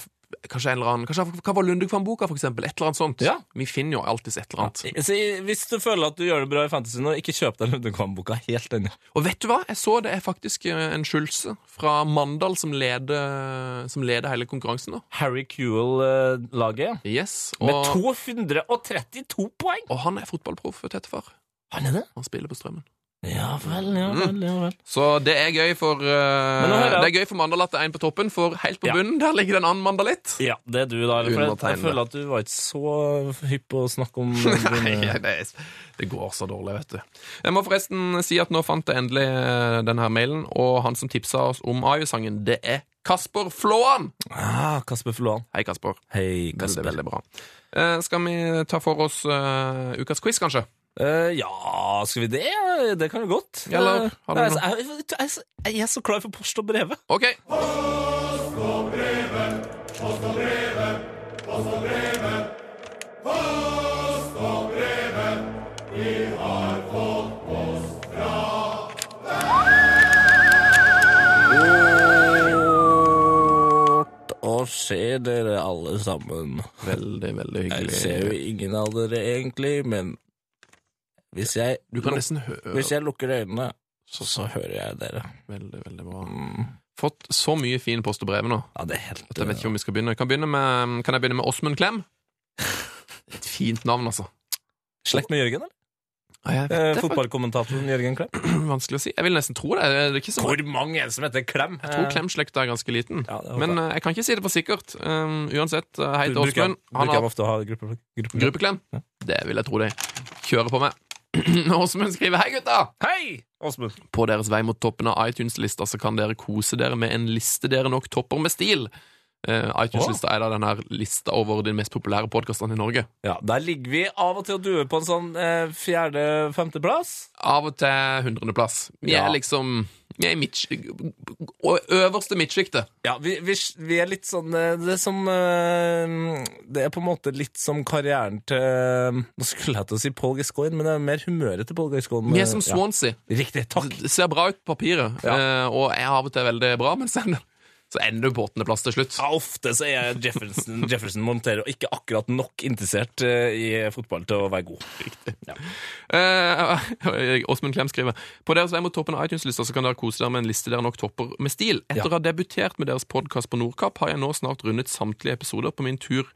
Kanskje en eller annen Kanskje Hva var Lundekvam-boka, for eksempel? Et eller annet sånt. Ja. Vi finner jo alltids et eller annet. Så hvis du føler at du gjør det bra i fantasy nå, ikke kjøp deg Lundekvam-boka. Helt enig. Og vet du hva? Jeg så det er faktisk eh, en Skjulse fra Mandal som leder, som leder hele konkurransen nå. Harry Kewell-laget Yes. med 232 poeng! og han er fotballproff, tettefar. Han er det? Han spiller på Strømmen. Ja vel, ja vel. ja vel. Så det er gøy for uh, Det er gøy for Mandal at det er en på toppen, for helt på Ja. bunnen der ligger det en annen mandalitt. Ja, det er du, da. For jeg, jeg føler at du var ikke så hypp på å snakke om [laughs] Nei, det, er- det går så dårlig, vet du. Jeg må forresten si at nå fant jeg endelig denne her mailen, og han som tipsa oss om Ayu-sangen, det er Kasper Flåan! ah, Kasper Flåan. Hei, Kasper. Hei, Veldig, Kasper. veldig bra. Uh, skal vi ta for oss uh, ukas quiz, kanskje? Eh, ja, skal vi det? Det kan vi godt. Eller, Eh, har du jeg, noe? jeg, jeg, jeg, så- jeg er så klar for post og brevet. OK. Og se dere alle sammen. Veldig, veldig hyggelig. Jeg ser jo ingen av dere egentlig, men hvis jeg, Du kan nesten høre hvis jeg lukker øynene, så, så hører jeg dere. Veldig, veldig bra. Mm. Fått så mye fin post og brev nå. Ja, det er helt at Jeg vet ikke om vi skal begynne. Kan, begynne med, kan jeg begynne med Åsmund Klem? [laughs] Et fint navn, altså. Slekt med Jørgen, eller? Ja, Eh, Fotballkommentatoren Jørgen Klem. [clears throat] Vanskelig å si. Jeg vil nesten tro det. Det er ikke så Hvor mange er det som heter Klem? Jeg tror Klem-slekta er ganske liten. Ja, Men jeg. eh, jeg kan ikke si det for sikkert. Um, uansett, uh, hei til Åsmund. Bruker Han ofte å ha gruppe, gruppeklem? gruppeklem. Det vil jeg tro de kjører på med. [clears throat] Åsmund skriver Hei, gutta! Hei, Åsmund. På deres vei mot toppen av iTunes-lista så kan dere kose dere med en liste dere nok topper med stil. Eh, iTunes-lista er da denne lista over de mest populære podkastene i Norge. Ja, Der ligger vi av og til og duer på en sånn eh, fjerde-femteplass. Av og til hundredeplass. Vi Ja. er liksom Vi er i midt, øverste midtsjiktet. Ja, vi, vi, vi er litt sånn eh, Det er som eh, Det er på en måte litt som karrieren til Nå skulle jeg til å si Paul Gascoigne, men det er mer humøret til Paul Gascoigne. Vi er som Ja. Swansea. Riktig. Takk. Det ser bra ut på papiret, Ja. og er av og til veldig bra, men ender, så ender åttendeplass til slutt. Ja, ofte så er Jefferson, Jefferson Montero ikke akkurat nok interessert eh, i fotball til å være god. Ja. Eh, [laughs] Åsmund Klem skriver På deres vei mot toppen av iTunes-lista så kan dere kose dere med en liste dere nok topper med stil. Etter å ha debutert med deres podkast på Nordkapp, har jeg nå snart rundet samtlige episoder på min tur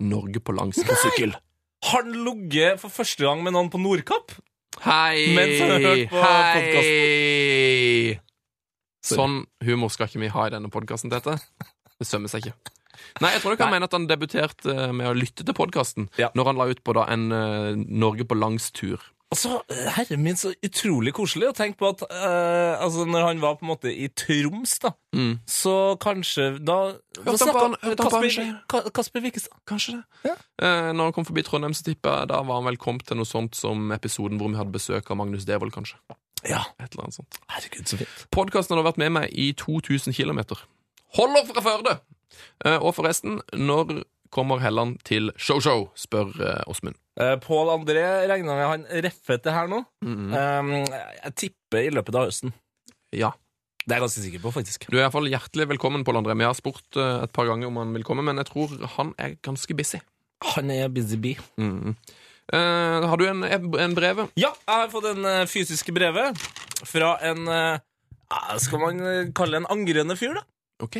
Norge på langs på sykkel. Har han ligget for første gang med noen på Nordkapp? Hei! Mens han har hørt på Hei! Sånn humor skal ikke vi ha i denne podkasten, Tete. Det sømmer seg ikke. Nei, jeg tror ikke han mener at han debuterte eh, med å lytte til podkasten Ja. når han la ut på da en uh, Norge på langs-tur. Altså, herre min, så utrolig koselig å tenke på at uh, altså, når han var på en måte i Troms, da, Mm. så kanskje Da, hørte han på Kasper, Vikestad? Kanskje det. Ja. Uh, når han kom forbi Trondheim, så tipper jeg da var han vel kommet til noe sånt som episoden hvor vi hadde besøk av Magnus Devold, kanskje. Ja. Et eller annet sånt. Herregud, så fint. Podkasten har vært med meg i 2000 km. Holder fra Førde! Eh, og forresten, når kommer Helland til show-show, spør eh, Åsmund. Uh, Pål André regner med han reffet det her nå. Mhm. Um, jeg tipper i løpet av høsten. Ja. Det er jeg ganske sikker på, faktisk. Du er iallfall hjertelig velkommen, Pål André. Vi har spurt eh, et par ganger om han vil komme, men jeg tror han er ganske busy. Han er busy bee. Mhm. Eh, har du en, en brev? Ja, jeg har fått en uh, fysiske brevet fra en uh, Skal man eh, kalle en angrende fyr, da? Ok.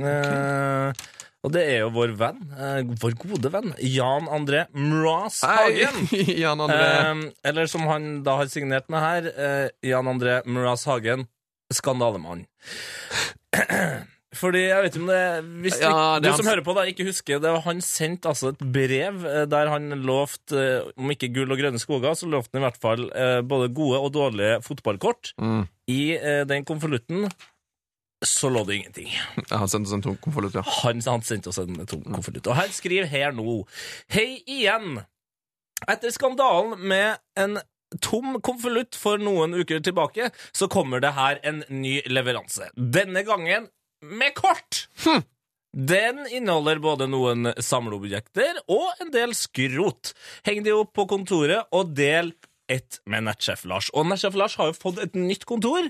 Eh, og det er jo vår venn, eh, vår gode venn, Jan André Mraz Hagen. [laughs] Jan André. Eh, eller som han da har signert med her, eh, Jan André Mraz Hagen, skandalemann. [clears throat] Fordi, jeg vet ikke om det Hvis Ja, det du som hører på, da ikke husker det, Han sendte altså et brev eh, der han lovte, eh, om ikke gull og grønne skoger, så lovte han i hvert fall eh, både gode og dårlige fotballkort. Mm. I den konvolutten så lå det ingenting. Han sendte oss en tom konvolutt, ja. Han, han sendte oss en tom konvolutt. Og han skriver her nå Hei igjen! Etter skandalen med en tom konvolutt for noen uker tilbake, så kommer det her en ny leveranse. Denne gangen med kort! Den inneholder både noen samleobjekter og en del skrot. Heng de opp på kontoret og del ett med nettsjef Lars. Og nettsjef Lars har jo fått et nytt kontor.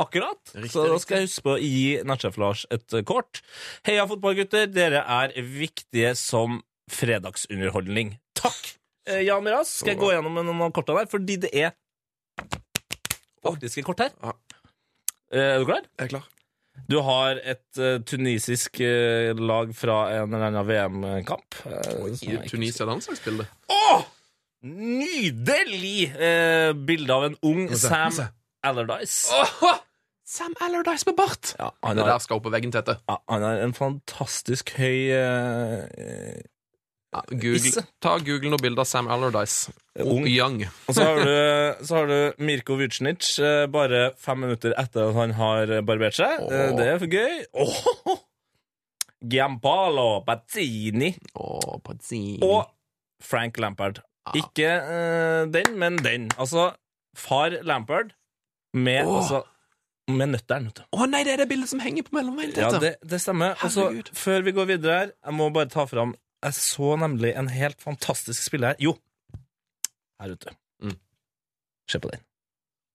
Akkurat. så da skal jeg huske på å gi nettsjef Lars et kort. Heia fotballgutter, dere er viktige som fredagsunderholdning. Takk! Eh, Jan Miras, skal jeg gå gjennom noen av kortene der, fordi det er faktiske kort her. Eh, Er du klar? Jeg er klar. Du har et uh, tunisisk uh, lag fra en eller annen VM-kamp. Uh, Tunisia landslagsbilde. Nydelig eh, bilde av en ung se, Sam. Allardyce. Sam Allardyce med bart! Ja, han, Det der skal opp på veggen, Tete. ja, han har en fantastisk høy Ja, Google, ta Google noe bilde av Sam Allardyce. Ung. Young. Og så har du, så har du Mirko Vucinic eh, bare fem minutter etter at han har barbert seg. Eh, Åh. Det er for gøy. Åh! Giampalo Pazzini Åh, Pazzini. og Frank Lampard. Ikke uh, den, men den. Altså far Lampard med, Åh. altså, med nøtteren. Å nei, det er det bildet som henger på mellomveien, Ja, det, det stemmer. Altså, før vi går videre her, jeg må bare ta fram Jeg så nemlig en helt fantastisk spiller her. Jo, her ute. Mm. Se på den.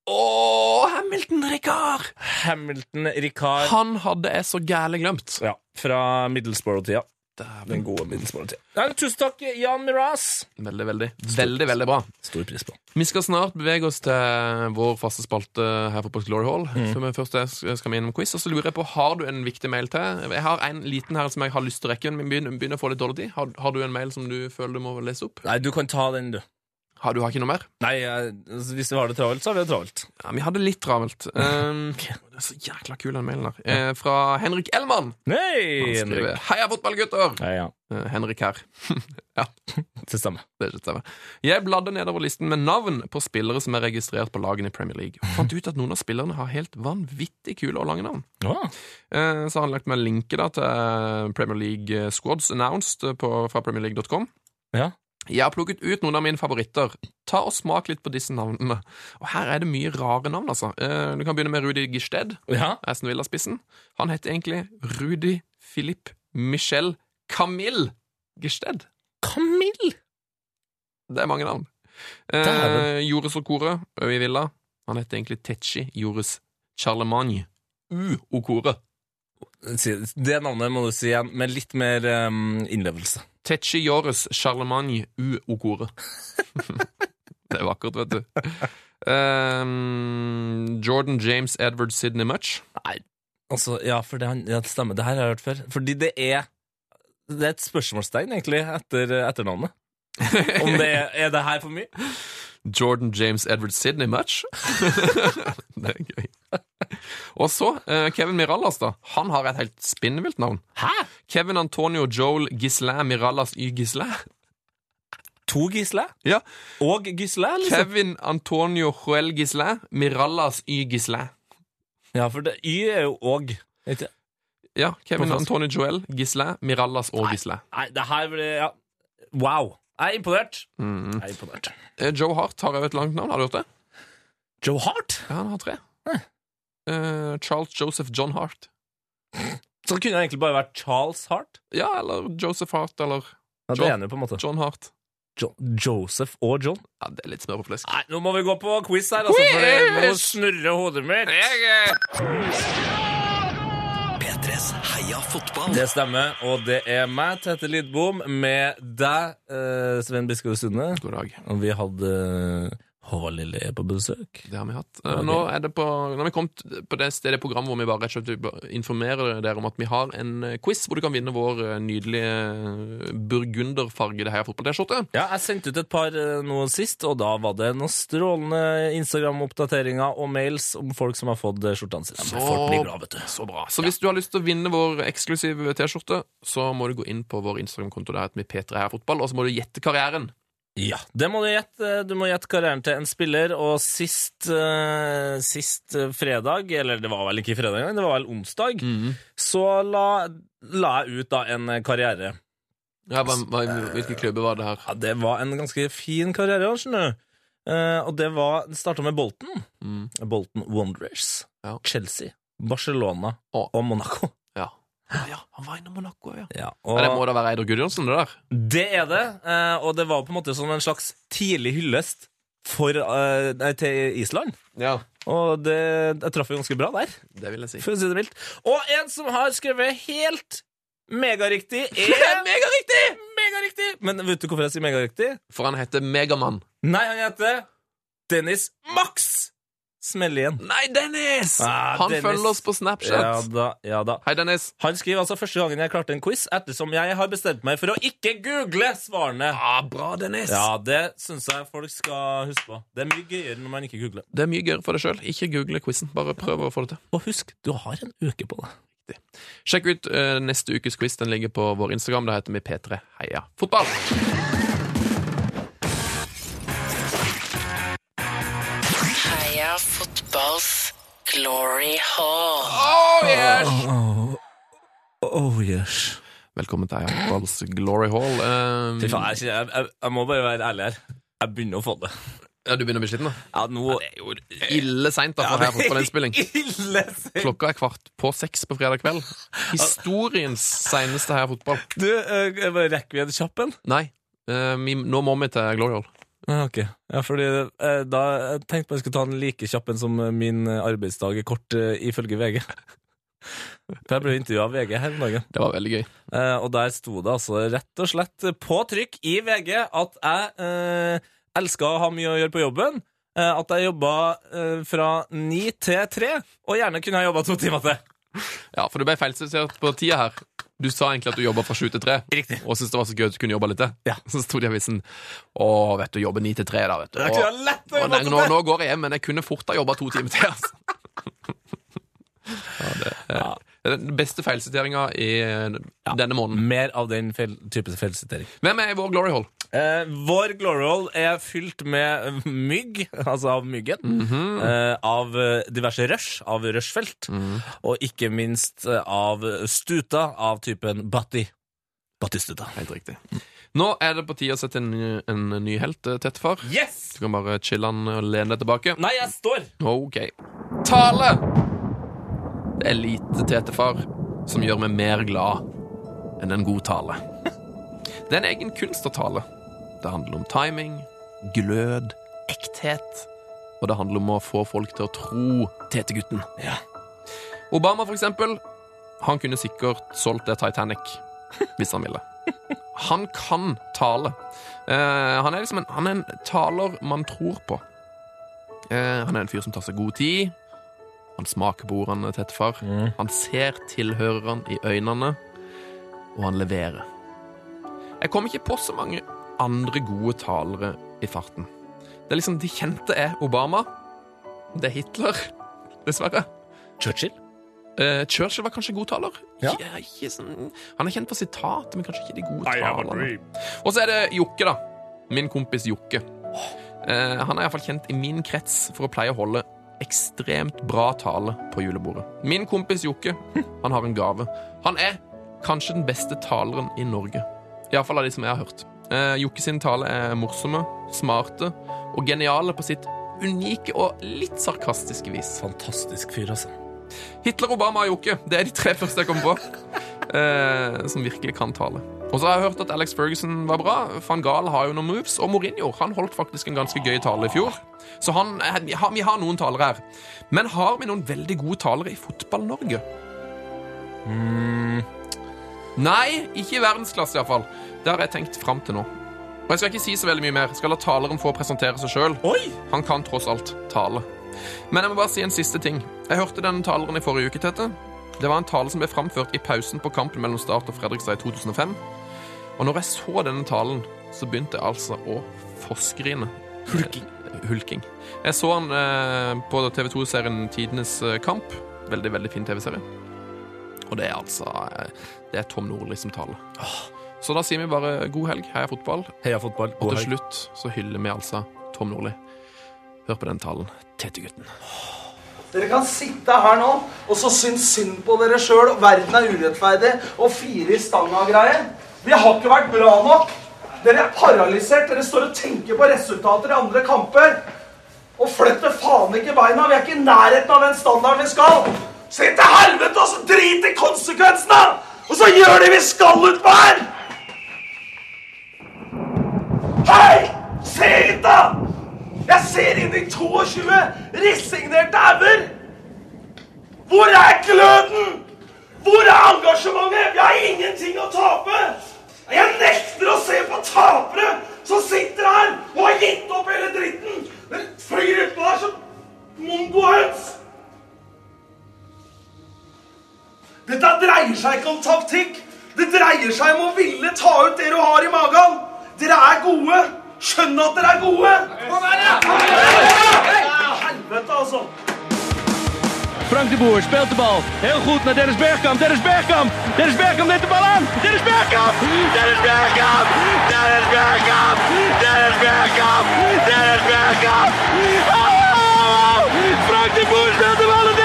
Åh, Hamilton Ricard! Hamilton Ricard Han hadde jeg så gæle glemt. ja, fra Middlesbrough-tida. Den gode. Ja, tusen takk, Jan Miraz. Veldig, veldig, veldig, veldig bra. Stor pris på. Vi skal snart bevege oss til vår faste spalte her på Post Glory Hall. Mm. Før vi først skal vi innom quiz. Og så lurer jeg på, Har du en viktig mail til? Jeg har en liten her som jeg har lyst til å rekke, men vi begynner, begynner å få litt dårlig tid. Har, har du en mail som du føler du må lese opp? Nei, du kan ta den, du. Har du har ikke noe mer? Nei, altså, hvis vi har det travelt, så har vi det travelt. Ja, Vi hadde litt travelt. [laughs] Um, Det er så jækla kul, den mailen der. Eh, fra Henrik Ellmann. Skriver Henrik. Heia fotballgutter! Heia. ja. Eh, Henrik her. [laughs] ja, [laughs] Det stemmer. det er ikke stemmer. Jeg bladde nedover listen med navn på spillere som er registrert på lagene i Premier League. Og fant ut at noen av spillerne har helt vanvittig kule og lange navn. Ja. Eh, Så har han lagt meg linke da til Premier League Squads announced på, fra premierleague.com. Ja. Jeg har plukket ut noen av mine favoritter. Ta og Smak litt på disse navnene. Og Her er det mye rare navn. altså. Eh, Du kan begynne med Rudi Gisted. ja. Aston Villa-spissen. Han heter egentlig Rudi Philippe Michel Camille Gisted. Camille! Det er mange navn. Eh, Joris Okore, Øy Villa. Han heter egentlig Tetchi Joris Charlemagne. U Okore. Det navnet må du si igjen, med litt mer um, innlevelse. Tetchi Joris Charlemagne U Okore. [laughs] det er vakkert, vet du. Um, Jordan James Edward Sidney Much. Nei, altså, ja, for det, ja, det stemmer. Det her har jeg hørt før. Fordi det er Det er et spørsmålstegn, egentlig, etter etternavnet. Om det er, er det her for mye? Jordan James Edward Sidney Much. [laughs] det er gøy. [laughs] Og så uh, Kevin Mirallas, da. Han har et helt spinnvilt navn. Hæ? Kevin Antonio Joel Gislæ Mirallas Y Gislæ. To Gisle? Ja. Og Gisle, liksom? Kevin Antonio Joel Gisle. Mirallas Y Gisle. Ja, for det, Y er jo òg. Ja, Kevin Antonio Joel Gisle. Mirallas og Gisle Nei, det her blir ja. Wow. Jeg er imponert. Mm. Jeg er imponert. Eh, Joe Hart har jo et langt navn. Har du hørt det? Joe Hart? Ja, han har tre. Nei. Eh, Charles Joseph John Hart. Så det kunne egentlig bare vært Charles Hart. Ja, eller Joseph Hart, eller Ja, det John. er på en måte. John Hart. Jo Joseph og John. Ja, Det er litt smør på flesk. Nei, nå må vi gå på quiz her, altså, for det- nå snurrer hodet mitt. P3s Heia fotball. Det stemmer, og det er meg, Tete Lidbom, med deg, Svein Sven Biskov Sunde. God dag. Og vi hadde eh, Håvard Lille er på besøk. Det har vi hatt. Okay. Nå er det på, nå har vi kommet på det stedet i programmet hvor vi bare rett og slett informerer dere om at vi har en eh, quiz hvor du kan vinne vår eh, nydelige eh, burgunderfargede Heia Fotball-T-skjorte. Ja, jeg sendte ut et par noe nå sist, og da var det noen strålende Instagram-oppdateringer og mails om folk som har fått eh, skjortene sine. Så, folk blir glad, vet du. Så bra. Så hvis du har lyst til å vinne vår eksklusive T-skjorte, så må du gå inn på vår Instagram-konto. Der heter vi P3 Heia Fotball, og så må du gjette karrieren. Ja, det må du gjette. Du må gjette karrieren til en spiller, og sist, uh, sist fredag, eller det var vel ikke fredag engang, det var vel onsdag, så la, la jeg ut da en karriere. Ja, hva, hva, Hvilke klubber var det her? Ja, det var en ganske fin karriere, skjønner du. Uh, og det var Det starta med Bolton. Bolton Wanderers. Ja. Chelsea. Barcelona og, og Monaco. Ja. han var innom Monaco, ja. Ja, og... Det må da være Eidar Gudjonsen, det der. det er det. eh, og det var på en måte som en slags tidlig hyllest for, eh, nei, til Island. Ja, Og det jeg traff jo ganske bra der, det vil jeg si. for å si det mildt. Og en som har skrevet helt megariktig, [laughs] er Megariktig! Megariktig! Men vet du hvorfor jeg sier megariktig? For han heter Megamann. Nei, han heter Dennis Max Smellien. Nei, Dennis! Ah, han Dennis. følger oss på Snapchat. Ja da, ja da. Hei, Dennis. Han skriver altså første gangen jeg klarte en quiz, ettersom jeg har bestemt meg for å ikke google svarene. Ah, bra, Dennis. Ja, det syns jeg folk skal huske på. Det er mye gøyere når man ikke googler. Det er mye gøyere for deg sjøl. Ikke google quizen. Bare prøv å få det til. Og husk, du har en uke på det. Sjekk ut uh, neste ukes quiz. Den ligger på vår Instagram. Da heter vi P3 Heia Fotball. Glory hall. Oh, yes! Oh yes. Velkommen til Heia Glory Hall. Um, Fy faen, jeg, jeg, jeg, må bare være ærlig her. Jeg begynner å få det. ja, du begynner å bli sliten, da? Ja, nå Det er jo ille seint for Heia Fotballinnspilling. [laughs] Ille sent. Klokka er kvart på seks på fredag kveld. Historiens seneste her Fotball. Du, uh, rekker vi en kjapp en? Nei, Uh, vi, nå må vi til Glory Hall. Ja, ok. Ja, fordi eh, da jeg tenkte jeg skulle ta den like kjapp en som eh, min eh, arbeidsdag er kort, eh, ifølge VG. For jeg ble intervjua av VG her om dagen. Det var veldig gøy. Eh, og der sto det altså rett og slett på trykk i VG at jeg eh, elska å ha mye å gjøre på jobben. Eh, at jeg jobba eh, fra ni til tre, og gjerne kunne jeg jobba to timer til. Ja, for du ble feilsitert på tida her. Du sa egentlig at du jobba fra sju til tre, Riktig. og syntes det var så gøy at du kunne jobbe litt til. Ja. [laughs] Så sto det i avisen Å, vet du, jobbe ni til tre, da, vet du. Det er kunne jeg lett å og nei, til nå, nå går jeg hjem, men jeg kunne fort ha jobba to timer til, altså. [laughs] Ja, det, ja. Den beste feilsiteringa i denne måneden. Mer av den feil, type feilsitering. Hvem er i vår Glory Hall? Eh, vår glory hall er fylt med mygg, [laughs] altså av myggen, Mhm. eh, av eh, diverse rush, av rushfelt, Mhm. og ikke minst eh, av stuta av typen Batti. Battistuta. Helt riktig. Nå er det på tide å sette en, en ny helt, Tettfar Tettefar. Yes! Du kan bare chille han og lene deg tilbake. Nei, jeg står! Ok. Tale! Det er lite tetefar som gjør meg mer glad enn en god tale. Det er en egen kunst å tale. Det handler om timing, glød, ekthet. Og det handler om å få folk til å tro tetegutten. Ja. Obama, for eksempel, han kunne sikkert solgt det Titanic hvis han ville. Han kan tale. Eh, han er liksom en, han er en taler man tror på. Eh, han er en fyr som tar seg god tid. Han smaker på ordene til far. Han ser tilhørerne i øynene, og han leverer. Jeg kom ikke på så mange andre gode talere i farten. Det er liksom De kjente er Obama. Det er Hitler, dessverre. Churchill? Eh, Churchill var kanskje god taler. Ja. Ja, ikke sånn, han er kjent for sitat, men kanskje ikke de gode talerne. Og så er det Jokke, da. Min kompis Jokke. Eh, han er iallfall kjent i min krets for å pleie å holde ekstremt bra tale på julebordet. Min kompis Jokke, han har en gave. Han er kanskje den beste taleren i Norge. Iallfall av de som jeg har hørt. Eh, Jokke sin tale er morsomme, smarte og geniale på sitt unike og litt sarkastiske vis. Fantastisk fyr, altså. Hitler, Obama og Jokke. Det er de tre første jeg kommer på. Eh, som virkelig kan tale. Og så har jeg hørt at Alex Ferguson var bra. Van Gaal har jo noen moves. Og Mourinho han holdt faktisk en ganske gøy tale i fjor. Så han, eh, vi, har, vi har noen talere her. Men har vi noen veldig gode talere i Fotball-Norge? Mm, Nei, ikke i verdensklasse iallfall. Det har jeg tenkt fram til nå. Og jeg skal ikke si så veldig mye mer. Skal la taleren få presentere seg sjøl. Han kan tross alt tale. Men jeg må bare si en siste ting. Jeg hørte denne taleren i forrige uke, Tete. Det var en tale som ble framført i pausen på kampen mellom Start og Fredrikstad i 2005. Og når jeg så denne talen, så begynte jeg altså å forskrine. Hulking. Hulking. Jeg så han eh, på TV2-serien Tidenes eh, kamp. Veldig, veldig fin TV-serie. Og det er altså eh, Det er Tom Nordli som taler. Så da sier vi bare god helg, heia fotball. Heia fotball. Og til helg. slutt så hyller vi altså Tom Nordli. Hør på den talen. Tetegutten. Dere kan sitte her nå og så synes synd på dere sjøl. Verden er urettferdig og fire i stanga og greier. Vi har ikke vært bra nok. Dere er paralysert. Dere står og tenker på resultater i andre kamper. Og flytter faen ikke beina. Vi er ikke i nærheten av den standarden vi skal. Se til helvete, og så drit i konsekvensene! Og så gjør det vi skal utpå her! Hei! Se hit, da! Jeg ser inn i 22 resignerte hauger! Hvor er gløden? Hvor er engasjementet? Vi har ingenting å tape! Jeg nekter å se på tapere som sitter her og har gitt opp hele dritten! Dere flyr utpå der som mongohøns! Dette dreier seg ikke om taktikk. Det dreier seg om å ville ta ut det du har i magen. Dere er gode. Skjønn at dere er gode. Helvete, altså. Frank de Boer speelt de bal. Heel goed naar Dennis Bergkamp. Dennis Bergkamp. Dennis Bergkamp neemt de bal aan. Dennis Bergkamp. Dennis Bergkamp. Dennis Bergkamp. Dennis Bergkamp. Dennis Bergkamp. Oh! Frank de Boer speelt de bal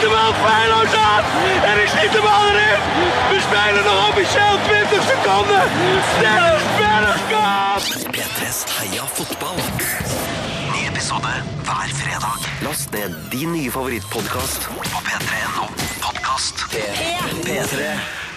bal feilloos aan. En die schiet de bal erin. We spelen nog officieel 20 seconden. Dennis Bergkamp. P3s Heia fotball. Ny episode hver fredag. Last ned din nye favorittpodkast på p3.no podkast. P3.